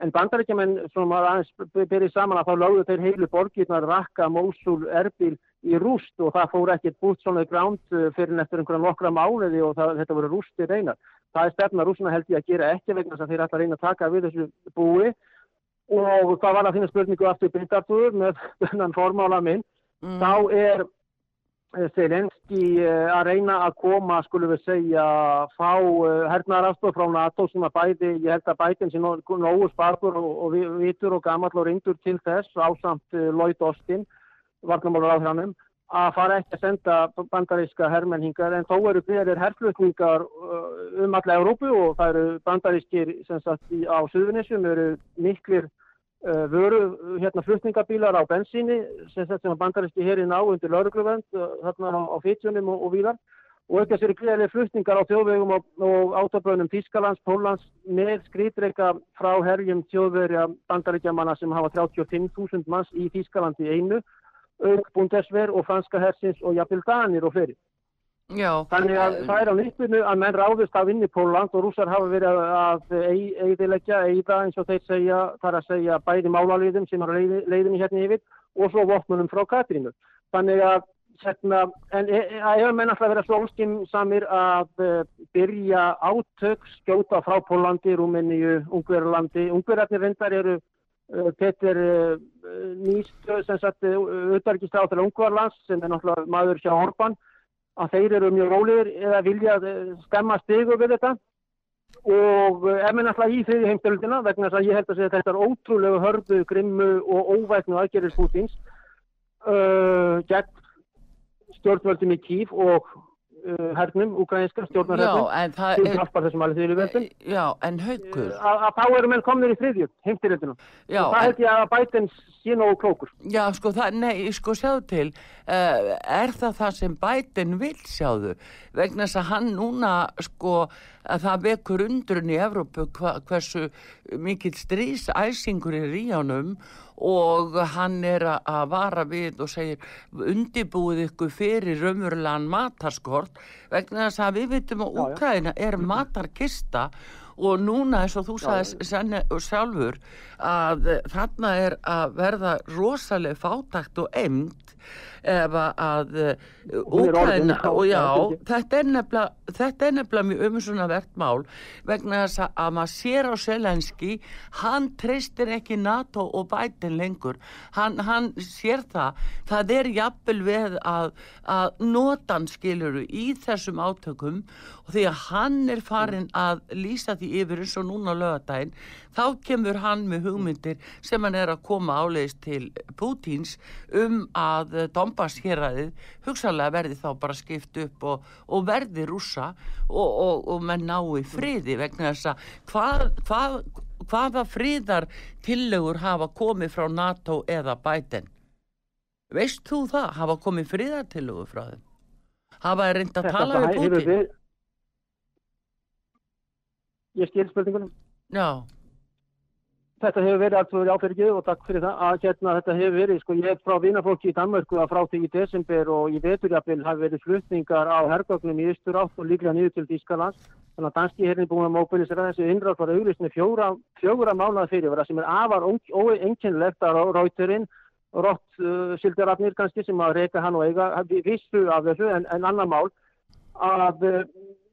En bandaríkjumenn, svona maður aðeins byrjið saman að þá lögðu þeir heilu borgirnar Raqqa, Mosul, Erbil í rúst og það fór ekkert bútt svona ground uh, fyrir eftir einhverja nokkra mánuði og það, þetta voru rústir reynar. Það er stefna rúsina held ég að gera ekki vegna þess að þeir ætla að reyna að taka við þessu búi og það var að finna spurningu aftur byndartur með þennan formála minn. Mm. Þá er Zelenski uh, að reyna að koma, skulum við segja, fá uh, hernaðarafstof frá NATO sem að bæði, ég held að bætin sem nógu sparkur og, og vi- vitur og gamall og reyndur til þess ásamt Lloyd Austin, varnamálur á hrannum, að fara ekki að senda bandaríska hermenningar en þó eru fyrir herflutningar uh, um alla Európu og það eru bandarískir sagt í, á Suðunisjum eru miklir vöru uh, hérna flutningabílar á bensíni sem sagt sem að bandaríski heri ná undir laurugluvend uh, þarna á, á Fitjunum og, og víðar og ekki að sér greiðlega flutningar á þjóðvegum og, og átaböðnum Þískalands, Póllands með skrýtreika frá herjum þjóðverja bandaríkjamanna sem hafa 35.000 manns í Þískalandi einu auk Bundesver og franska hersins og jafnvel Danir og fleiri. Já, Þannig að það er á nýttinu að menn ráðist af inn í Póland og rússar hafa verið að eidilegja, eida eins og þeir segja, þar að segja bæði málaliðum sem har leiðinni hérna yfir og svo vopnunum frá Katrínu. Þannig að hérna, en e- e- ef menn alltaf vera svo óskimsamir að uh, byrja átök, skjóta frá Pólandi, Rúmeníu, Ungverðarlandi, Ungverðarnir reyndar eru uh, Peter uh, Nýst, sem sagt, auðvarkistráð til Ungverðarlands sem er náttúrulega maður hjá Orban, að þeir eru mjög rólegir eða vilja eh, stemma stigu við þetta. Og eh, ef menn alltaf í þriði heimstöldina vegna þess að ég held að þetta er ótrúlega hörðu, grimmu og óvægnu aðgerðis Pútins uh, gegn stjórnvöldum í Kíf og hernum, ukrainska stjórnarhernum. Er, hjálpar þessum alveg þriði veldum já, en haukur, að, að þá eru menn komnir í heimstöldina já, og það held ég að Biden sé nógu klókur. Já, sko, það, nei, sko, sjáðu til, uh, er það það sem Biden vil sjáðu, vegna þess að hann núna, sko, að það vekur undrun í Evrópu hva, hversu mikill strísæsingur er í honum og hann er að- vara við og segir undibúið ykkur fyrir raumurlegan matarskort vegna þess að við vitum að. Úkraina er matarkista og núna eins og þú sagðist sjálfur að þarna er að verða rosaleg fátakt og emnd ef að- eh, já, og já, þetta er nefnilega þetta er nefnilega mjög umsunavert mál vegna þess að- að maður sér á Selenski hann treystir ekki NATO og Biden lengur. Hann, hann sér það. Það er jafnvel við að, að notan skiluru í þessum átökum. Og því að hann er farin að lýsa því yfir eins og núna lögadaginn þá kemur hann með hugmyndir sem hann er að koma áleiðis til Pútins um að eh, Donbass héræðið hugsalega verði þá bara skipt upp og, og verði rússa og, og, og menn nái friði vegna þess að hvað, hvað, hvaða friðar tillögur hafa komið frá NATO eða Biden? Veist þú það? Hafa komið friðartillögur frá þeim? Hafa þeir reynd að tala við Putin? við ég skil spurningunum. Já, Þetta hefur verið allt fyrir áfyrirgið og takk fyrir það að hérna þetta hefur verið, sko ég er frá vinafólki í Danmörku að frá því í desember og í veturjafil hafi verið flutningar á hergögnum í austur átt og líklega niður til Þýskalands. Þannig að danski herrin búin að móbilisera þessi innrátt var auglistni fjóra, fjóra mánuða fyrirvara sem er afar óeinkennilegt að rauturinn, rótt uh, sildarafnir kannski sem að reyka hann og eiga vissu af þessu en, en annar mál að uh,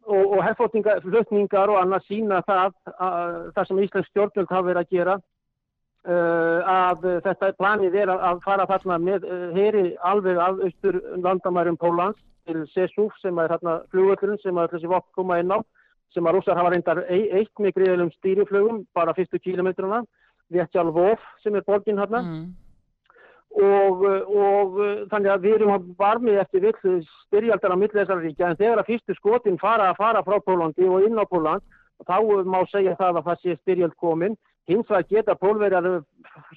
og, og herflutningar og annað sína það, að, það sem Íslands stjórnvöld hafa verið að gera uh, að þetta er planið er að, að fara þarna með uh, heri alveg af austur landamærum Pólans til Sesúf sem er þarna flugvöldurinn sem að þessi vopn koma inn á sem að rússar hafa reyndar e eitt með greiðalum stýriflugum bara fyrstu kílometruna Véttjálfóf sem er borginn þarna mm. Og, og þannig að við erum varmið eftir vill styrjaldar á milli þessara ríkja. En þegar að fyrstu skotin fara að fara frá Pólandi og inn á Póland þá má segja það að það sé styrjald komin. Hins vegar geta pólverjar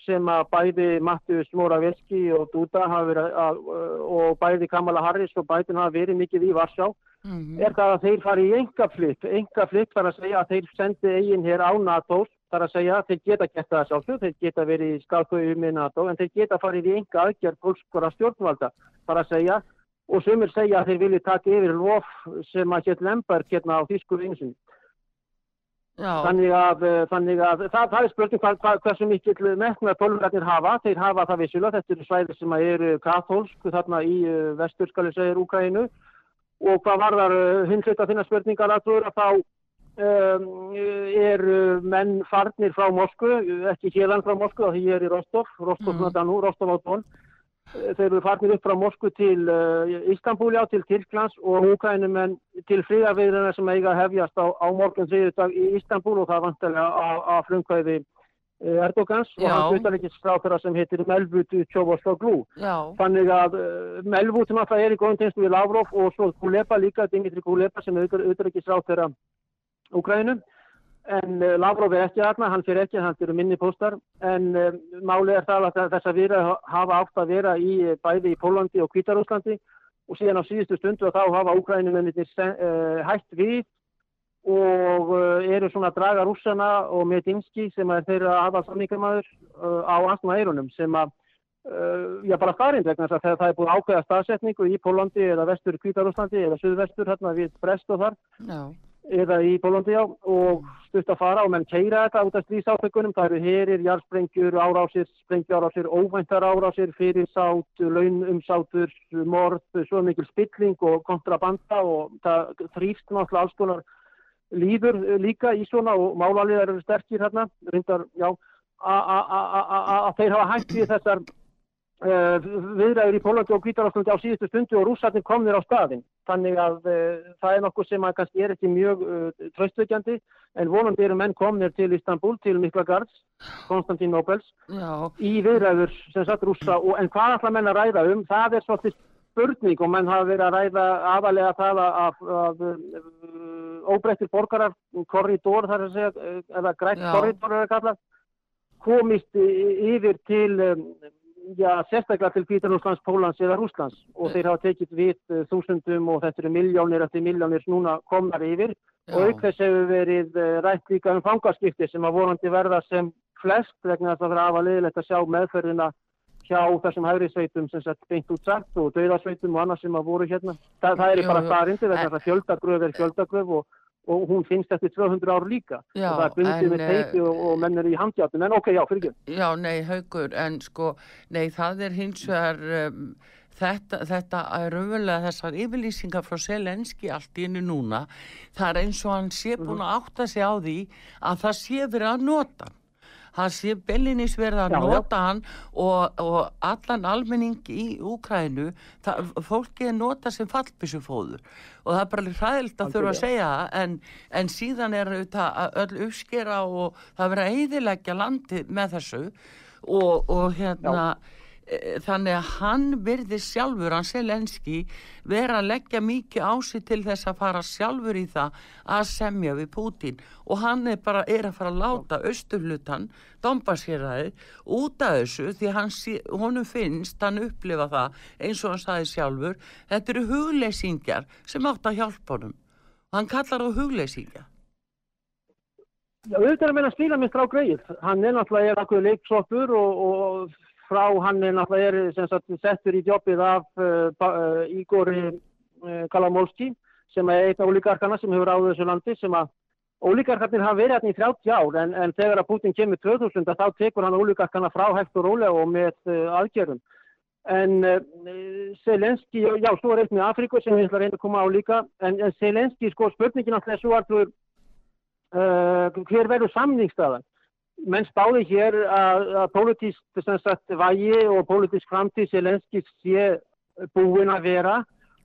sem að bæði Mattius Moraveski og Duda að, og bæði Kamala Harris og Biden hafa verið mikið í Varsjá. Mm. er það að þeir fari í enga flytt enga flytt þar að segja að þeir sendi eigin hér á NATO þar að segja að þeir geta gett það sjálfsög, þeir geta verið í skálkauðu með NATO en þeir geta farið í enga aðgerð pólskora stjórnvalda þar að segja og sumir segja að þeir vilja taka yfir lof sem að hétt Lemberg hérna á Þýskur einsin Já, Þannig að, eh, þannig að það, það er spurning hversu mikill metnað tólverarnir hafa. Þeir hafa það vissulega, þetta eru svæði sem eru katholsk þarna í vestur, skal ég segja, Úkraínu. Og hvað varðar uh, hins veita þinna spurningar að að þá um, eru menn farnir frá Moskvu, ekki hérðan frá Moskvu, því ég er í Rostov, Rostov, mm. nú, Rostov á tón. Þeir eru farnir upp frá Moskvu til uh, Istanbul, já, til Tyrklands og Úkrænumenn til fríðarviðrana sem eiga að hefjast á, á morgun þriðudag í Istanbul og það vantarlega á, á frumkvæði uh, Erdogans og Já. hans utanleikisfráþara sem heitir Melvutu Tjófosoglu. já, Þannig að uh, Melvutu náttúrulega er í góðum tengslu við Lavrov og svo Kuleba líka, Dimitri Kuleba sem er utanleikisfráþara Úkrænu. En uh, Lavrov er ekki aðna, hann fyrir ekki, hann fyrir minni póstar. En uh, málið er það að þess að vera hafa átt að vera í uh, bæði í Pólandi og Kvítarúslandi og síðan á síðustu stundu að þá hafa Úkrænumennir uh, hætt við og uh, eru svona draga rússana og Medinski sem er þeirra aðal samningamæður uh, á astma eirunum sem að já, bara starind vegna þess að þegar það er búið ákveða staðsetningu í Pólandi eða vestur Kvítarúslandi eða suðvestur hérna við Brest og þar já, eða í Pólandi já og stutt að fara og menn keira þetta út af strísátökunum, það eru herir, jarðsprengjur, árásir, sprengjuárásir, óvæntar árásir, fyrirsát, launumsátur, morð, svo mikil spilling og kontrabanda og það þrýst náttúrulega alls konar líður líka í svona og málaliðar eru sterkir hérna, reyndar, já, að þeir hafa hægt við þessar Uh, viðræður í Pólandi og Kvítaráslundi á síðustu stundu og rússarnir komnir á staðin. Þannig að uh, það er nokkuð sem að kannski er ekki mjög uh, tröstveikjandi en vonandi eru menn komnir til Istanbul, til Miklagards, Konstantín Nobels, já, í viðræður sem satt rússa og en hvað ætla menn að ræða um? Það er svolítið spurning og menn hafa verið að ræða aðalega það að, uh, óbreyttir borgarar, korridor þar að segja, eða grætt korridor er að kalla, komist yfir til um, já, sérstaklega til Pítarúslands, Pólans eða Rúslands og þeir hafa tekið við uh, þúsundum og þetta eru miljónir eftir miljónir núna komnar yfir og Já. auk þess hefur verið uh, rætt líka um fangaskipti sem að vonandi verða sem flest vegna þess að það er afa liðilegt að sjá meðferðina hjá þessum hægri sveitum sem sett beint út sagt og dauðasveitum og annað sem að voru hérna. Það, það er bara vegna þess að fjöldagröf er fjöldagröf og, og hún finnst eftir 200 ár líka. Já, og það er bundið en, með teipi og, og menn er í handjátum en ok, já, fyrir ekki. já, nei, haugur, en sko, nei, það er hins vegar, um, þetta, þetta er raunverulega þessar yfirlýsingar frá Selenski allt í innu núna, það er eins og hann sé búin að átta sig á því að það sé verið að nota hann. sé bellinis verið að Já, já. nota hann og, og allan almenning í Úkrænu, það, fólki er nota sem fallbissufóður og það er bara hræðilt að þurfa að segja það en, en síðan er auðvitað að öll uppskera og það verið að eyðileggja landið með þessu og, og hérna e, þannig að hann virði sjálfur, hann Selenski vera að leggja mikið á sig til þess að fara sjálfur í það að semja við Pútín. Og hann er bara er að fara að láta austurlutan, Dombashéræði út af þessu því hann, honum finnst, hann upplifa það eins og hann saði sjálfur, þetta eru hugleysingjar sem átt að hjálpa honum. Og hann kallar það hugleysingja. Já, auðvitað er að meina spílamistr á greið. Hann er náttúrulega er akkur leiksoppur og, og frá hann er náttúrulega settur í jobbið af uh, uh, Ígori uh, Kalamolski sem er einn af ólíkarkana sem hefur áður þessu landi sem að ólíkarkarnir hafa verið hérna í 30 ár en, en þegar að Putin kemur 2000 að þá tekur hann ólíkarkana frá hægt og rólega og með uh, aðgerðum. En Selenski, já, svo er eitt með Afriku sem við ætla að reynda að koma á líka, en, en Selenski, sko, spurningin alltaf er svo uh, hver verður samningstaðan? Menn spáði hér að, að pólitísk sem sagt vægi og pólitísk framtíð Selenskis sé búin að vera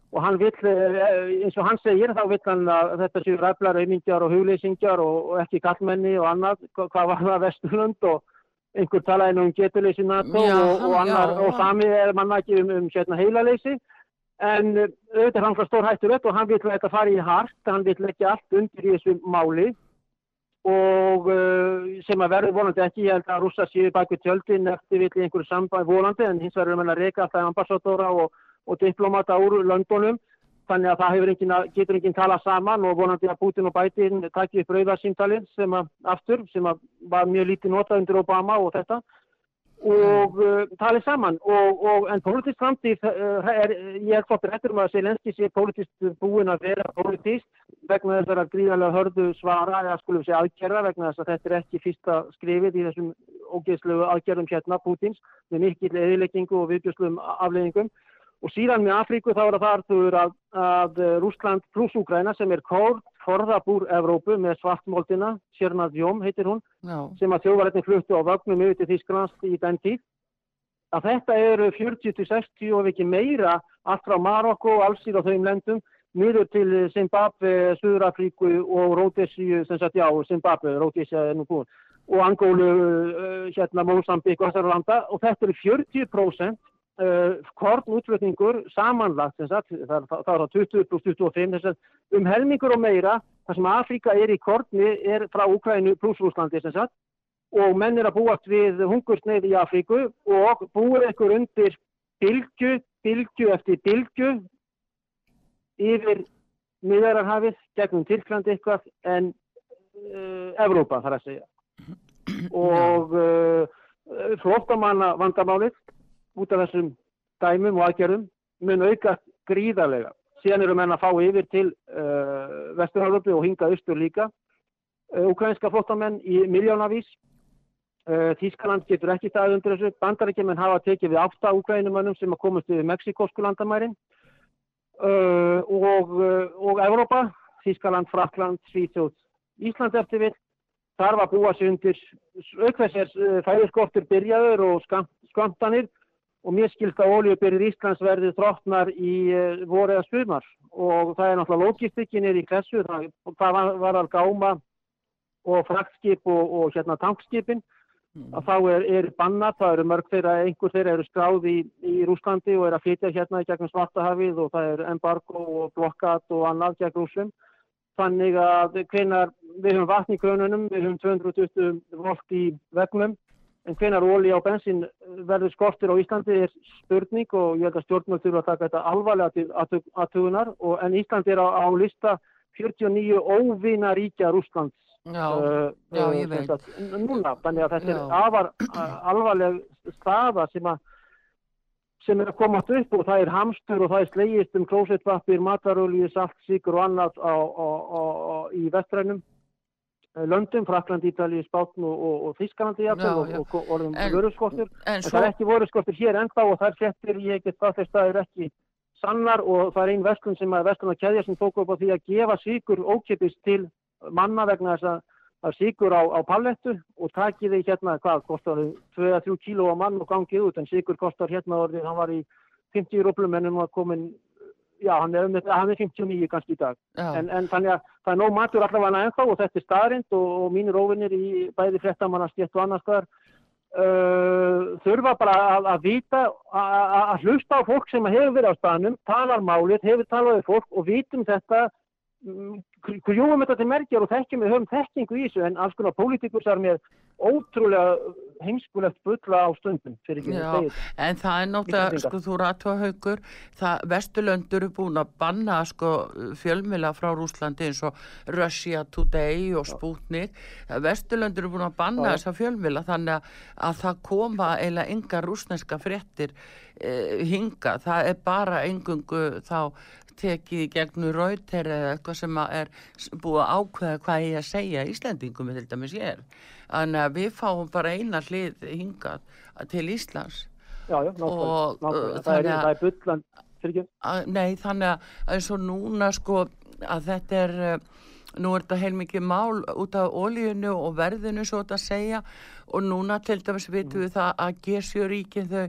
og hann vill, eh, eins og hann segir, þá vill hann að þetta séu ræflar, auðmingjar og hugleysingjar og, og ekki kallmenni og annað, hva- hvað var það Vesturlund og einhver talaði nú um getuleysi NATO Já, og, og, annar, já, og hann- sami er manna ekki um, um sérna heilaleysi. En eh, auðvitað hann frá stór hættur upp og hann vill þetta fari í hart, hann vill leggja allt undir í þessu máli og uh, sem að verður volandi ekki, ég held að rússa séu bak við tjöldin eftir vill í einhverju samband volandi en hins vegar er mann að reyka alltaf ambassadóra og, og diplomata úr Londonum þannig að það engin, að- getur enginn tala saman og vonandi að Putin og Biden takki upp rauðarsýmtalið sem að aftur, sem að var mjög lítið notað undir Obama og þetta og uh, talið saman. Og, og en pólitísk framtíð uh, er, ég er þóttur eftir um að Selenski sé pólitískt búin að vera pólitískt vegna þessara gríðarlega hörðu svara eða skulum sé aðgerða vegna þess að þetta er ekki fyrsta skrifið í þessum ógeðslegu aðgerðum hérna Pútins með mikill eðileggingu og viðbjörsluðum afleðingum og síðan með Afríku þá er það þar þú að, að Rúsland pluss Úgræna sem er kór forðabúr Evrópu með svartmóldina, Sjörnadjóm heitir hún já, sem að þjóðvaretni fluttu á vögnum yfir til Þísklands í den tíð. Að þetta eru 40-60 og ekki meira allt frá Marokko og alls í þeim lendum niður til Zimbabwe, Suðurafríku og Ródesíu, sem sagt já, Zimbabwe, Ródesíu er nú búin og Angólu, uh, hérna Mósambík og þessari landa. Og þetta eru 40% uh, kornútflutningur samanlagt, það, það, það er á 20 pluss 25, þess að um helmingur og meira, það sem Afríka er í korni er frá Ukraínu pluss Rúslandi, sem sagt, og menn er að búast við hungursneið í Afríku og búið ekkur undir bylgu, bylgu eftir bylgu yfir miðararhafið gegnum Tyrklandi eitthvað en uh, Evrópa þarf að segja. Og uh, flóttamanna vandamálið út af þessum dæmum og aðgerðum mun auka gríðarlega. Síðan eru menn að fá yfir til uh, Vesturhálfurbi og hinga austur líka. Uh, ukrainska flottamenn í miljónavís uh, Þískaland getur ekki staðið undir þessu. Bandarækjumenn hafa tekið við átta ukrainumönnum sem að komast við Mexikósku landamærin. Og, og Evrópa, Þískaland, Frakland, Svíþjóð, Ísland eftir við. Þarf að búa sig undir aukveðs er uh, fæðiskortur byrjaður og skam, skamtanir og mér skilst að oljubyrjir Íslands verði þróttnar í uh, voru eða sumar. Og það er náttúrulega logistikinir í klassu, það, það var, var að gáma og fraktskip og, og hérna tankskipin að þá er, er bannat, það eru mörg þeirra, einhver þeirra eru skráð í, í Rúslandi og er að flytja hérna í gegnum Svartahafið og það er embargo og blokkat og annað gegn rúsum. Þannig að hvenar við höfum vatn í grönunum, við höfum 220 volt í vegnum, en hvenar óli á bensin verður skortir á Íslandi er spurning og ég held að stjórnmjöld þurfa að taka þetta alvarlega til aðtugunar, en Íslandi er á, á lista 49 óvina ríkja Rúslands já, uh, já, uh, ég veit. n- núna, þannig að þetta Já. er afar alvarleg staða sem að sem er að komast upp og það er hamstur og það er slegist um klósettvappir, matarolíu, salt, síkur og annað á, á, í vestrænum. eh, löndum, Frakland, Ítalíu, Spátn og, og, og Þískalandi Já, jafnvel og, og, orðum En- vöruskortur. En En svo, það er ekki vöruskortur hér ennþá og það er fjettir, ég get það þess að það er ekki sannar og það er ein verslun sem að verslun að keðja sem tók upp á því að gefa síkur ókipis til manna vegna þess að að síkur á, á pallettu og takið því hérna, hvað, kostar 2-3 kíló á mann og gangið út, en síkur kostar hérna orðið, hann var í 50 rúplum en hann var komin, já, hann er, hann er 59 kannski í dag. En, en þannig að það er nóg matur allavega ennþá og þetta er staðrind og, og mínir óvinnir í bæði fréttamannastjétt og annars staðar uh, þurfa bara að, að vita, að, hlusta á fólk sem hefur verið á staðnum, talar málið, hefur talað við fólk og vitum þetta, grjúum þetta til merkjar og þekkjum við höfum þekkingu í þessu en alls konar pólitíkur sem er með ótrúlega heimskulegt bulla á stundum Já, en það er náttúrulega, sko, þú að haugur, það, Vesturlöndur er búin að banna, sko, fjölmila frá Rúslandi eins og Russia Today og Sputnik, Vesturlöndur er búin að banna þessa fjölmila þannig að, að það koma eiginlega enga rúsneska fréttir eh, hinga, það er bara engungu þá tekið í gegnum rauter eða eitthvað sem er búið að ákveða hvað ég að segja Íslendingum til dæmis ég er. Þannig að við fáum bara eina hlið hingað til Íslands. Já, já, uh, Það, er, að- það er bullan, fyrir ekki. nei, þannig að eins og núna sko að þetta er uh, nú er þetta heilmikið mál út af ólíunu og verðinu svo þetta segja og núna til dæmis vitum við það að G7-ríkin þau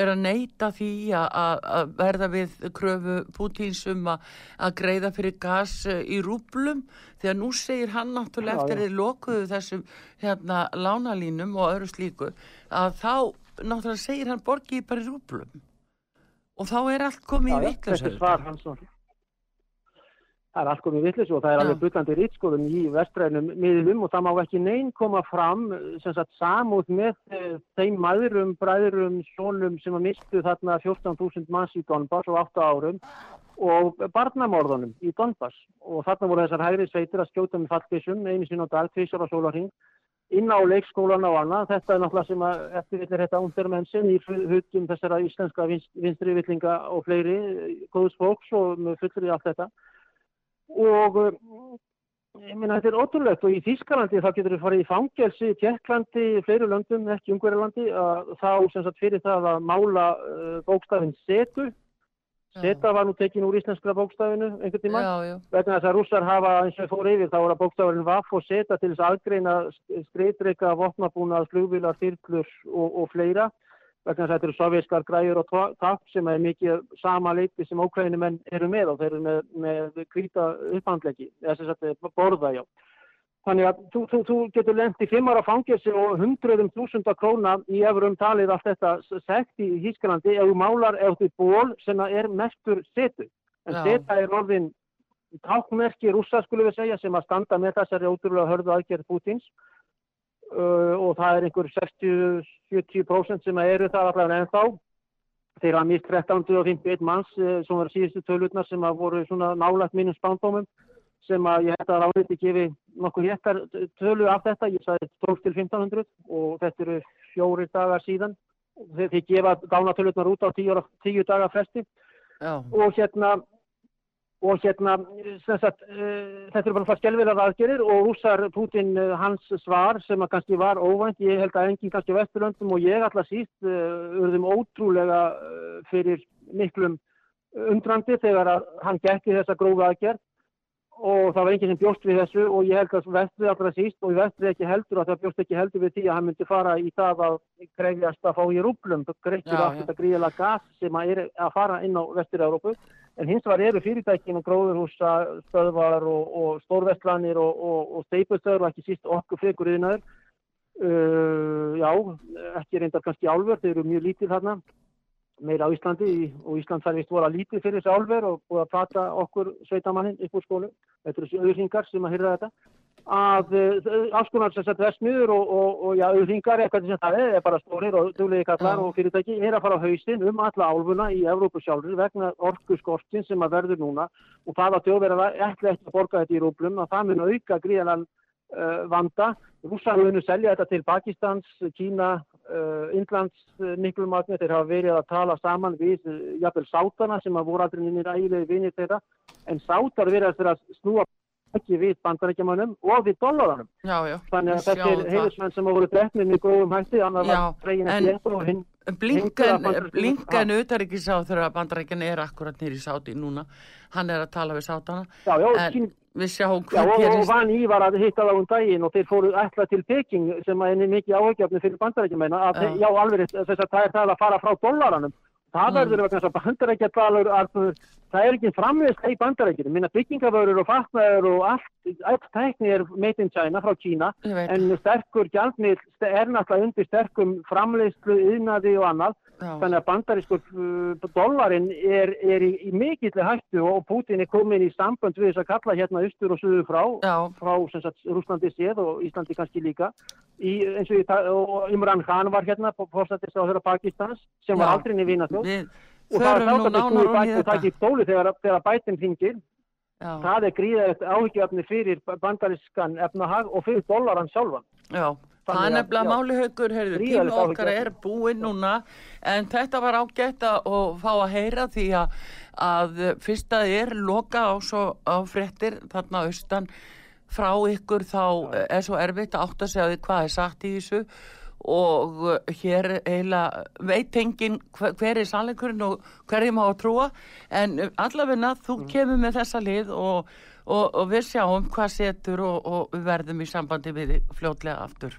er að neyta því að, að- verða við kröfu Pútins um að, að greiða fyrir gas uh, í rúblum því að nú segir hann náttúrulega eftir þeir lokuðu þessum hérna lánalínum og öðru slíku að þá náttúrulega segir hann borgið bara í rúblum og þá er allt komið í vitlaus Þetta er svar hans. náttúrulega. Það er allt komið vitlis og það er alveg bullandi rítskoðun í vestrænum miðlum og það má ekki neinn koma fram sem sagt samúð með eh, þeim maðurum, bræðurum, sónum sem að mistu þarna 14.000 manns í Donbass á 8 árum og barnamorðunum í Donbass og þarna voru þessar hægri sveitir að skjóta með fallbissum einu sinni á dag, tvisar á sólarhing inn á leikskólana og annað. Þetta er náttúrulega sem að eftirvillir þetta undirmennsinn í huttum þessara íslenska vinst- vinstrivillinga og fleiri eh, góðs fólks og með fullri allt þetta. Og ég meina þetta er ótrúlegt. Og í Þískalandi þá getur við farið í fangelsi, Tjekklandi, fleiri löndum, ekki Ungverjalandi, að þá sem sagt fyrir það að mála uh, bókstafinn setu. Seta var nú tekin úr íslenskra bókstafinu einhvern tíma vegna þess að rússar hafa eins og fór yfir þá er að bókstafurinn vaff og seta til þess að aðgreina skreitreika, vopnabúnað, flugvilar, þyrlur og, og fleira vegna þess að þetta eru sovjerskar græjur og ta- takk sem er mikið sama leiti sem ókræðinu eru með og þeir eru með, með hvíta upphandleggi eða sem sagt borða já. Þannig að þú, þú, þú getur lent í fimm ára fangelsi og hundruðum þúsunda króna í efurum talið allt þetta s- sekt í Hískalandi ef þú málar ef þú ból sem er mestur setu. En Já. seta er orðin tákmerki rússa skulum við segja sem að standa með þessari ótrúlega hörðu aðgerð Pútins og það er einhver 60-70% sem að eru það allavega ennþá. Þeir hafa mist 1351 manns uh, sem var síðustu tölutnar sem að voru svona nálægt mínum spándómum sem að ég held að ráðið gefi nokkuð héttar tölu af þetta, ég sagði 12 til 1500 og þetta eru fjóri dagar síðan. Þeir, gefa dánatölutnar út á 10, ára- 10 daga fresti já, og hérna og hérna sagt, uh, þetta eru bara það skelvilega aðgerir og rússar Putin uh, hans svar sem að kannski var óvænt ég held að enginn kannski Vesturlöndum og ég alltaf síst uh, urðum ótrúlega fyrir miklum undrandi þegar að hann gekk í þessa grófa aðgerð og það var enginn sem bjóst við þessu og ég held að vestrið allra síst og vestrið ekki heldur að það bjóst ekki heldur við því að hann myndi fara í það að krefjast að fá í greikir Já, allt já. þetta gríðilega gas sem að er að fara inn á vestur-Európu en hins vegar eru fyrirtækin og gróðurhúsa stöðvar og, og stórvestlanir og, og, og steipustöður og ekki síst okkur frekur yðnaður uh, já, ekki reyndar kannski álver, þeir eru mjög lítið þarna. Meira á Íslandi og Ísland þarf vist voru að lítið fyrir þessi álver og búið að plata okkur sveitamannin upp úr skólu þetta eru auðringar sem að hyrða þetta að uh, áskonar sem sagt vestmiður og, og, og já, auðringar eitthvað sem það er, er bara stórir og duglegi kallar og fyrirtæki er að fara á hausinn um alla álfuna í Evrópu sjálfur vegna orku skortin sem að verður núna og það að þjóðverða ætla ekki að borga þetta í rúblum að það mun auka gríðanan uh, vanda. Rússar munu selja þetta til Pakistans, Kína, uh, Indlands, uh, Niklumatni, þeir hafa verið að tala saman við jafnvel sátana sem að voru aldrei nýnir ægilegi vinir þeirra, en sátar verið að snúa ekki við bandarækjamannum og við dollaranum. já, já. Þannig að sjáum það. heiðismenn sem voru drefnir með góðum hætti, annar Já, var en- að geta og hinn Blinken utanríkisá þegar bandarækjan er akkurat nýri sáti núna hann er að tala við sátana Já, já, en við sjáum Já, hvað og, og gerist Van Í var að hitta það um daginn og þeir fóru ætla til Peking sem að er mikið áhugjafni fyrir bandarækjumeina að Já. þeir, já, alveg þess að það er það að fara frá dollaranum. Það Mm. verður vegna þess að bandarækjadalur, það er ekki framviðst í bandarækjunum. Minna byggingavörur og fatnaður og allt, allt tækni er made in China frá Kína en sterkur gjaldmiðl er náttúrulega undir sterkum framleiðslu, yðnaði og annað. Já. Þannig að bandarískur uh, dollarin er, er í, í mikilli hættu og Putin er komin í sambönd við þess að kalla hérna austur og suður frá, Já, frá sem sagt, Rúslandi séð og Íslandi kannski líka. Í, eins og, Imran Khan var hérna, fórstættist á þeirra Pakistans, sem var Já. aldrei niður vinaþjóð. við Og það er förum nú þátt að snúi og bæti og taki stóli þegar, þegar bætin hringir. Já, Það er gríðarlegt áhyggjöfni fyrir bandarískan efnahag og fyrir dollaran sjálfan. já Það er nefnilega já. máli haugur, heyrðu, tíma okkar er búinn núna en þetta var ágætt að fá að heyra því að, að fyrst að er loka á, svo, á fréttir þarna austan frá ykkur þá er svo erfitt að átta sig að því hvað er sagt í þessu og hér eiginlega veit enginn hver, hver er sannleikurinn og hverjum á að trúa. En allavegna þú kemur með þessa lið og, og, og við sjáum hvað setur og, og við verðum í sambandi við fljótlega aftur.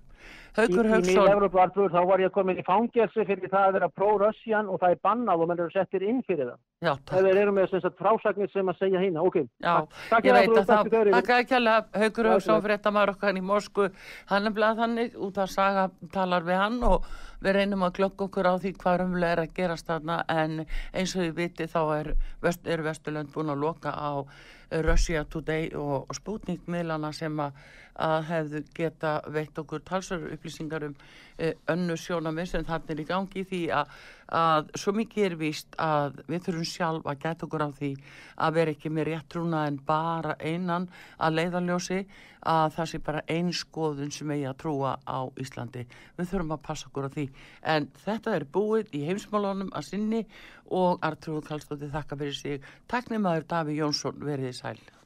Hauksson. miðl-Evropartur þá var ég komin í fangelsi fyrir það að vera pró-Russian og það er bannað og menn eru settir inn fyrir það. Já, takk. þeir eru með sagt, frásagnir sem að segja hérna, ok. Já, Takk ég veit að það, takk ekki alveg Haukur Já, Hauksson bless. fréttamaður okkar í Moskvu, hann er bleið þannig út af saga talar við hann og við reynum að glögg okkur á því hvað umlega er að gerast þarna en eins og við viti þá er, vest, er Vesturlönd búin að loka á Russia Today og, og Sputnik miðlana sem að, að hefðu geta veitt okkur talsar upplýsingar um uh, önnu sjónamið sem þarna er í gangi því að, að svo mikið er víst að við þurfum sjálf að geta okkur á því að vera ekki með rétt trúna en bara einan að leiðarljósi að það sé bara ein skoðun sem eigi að trúa á Íslandi. Við þurfum að passa okkur á því. En þetta er búið í heimsmálunum að sinni og Artrúð Kallstóttir þakka fyrir sig. Takk nefnaður Daví Jónsson verið í sæl.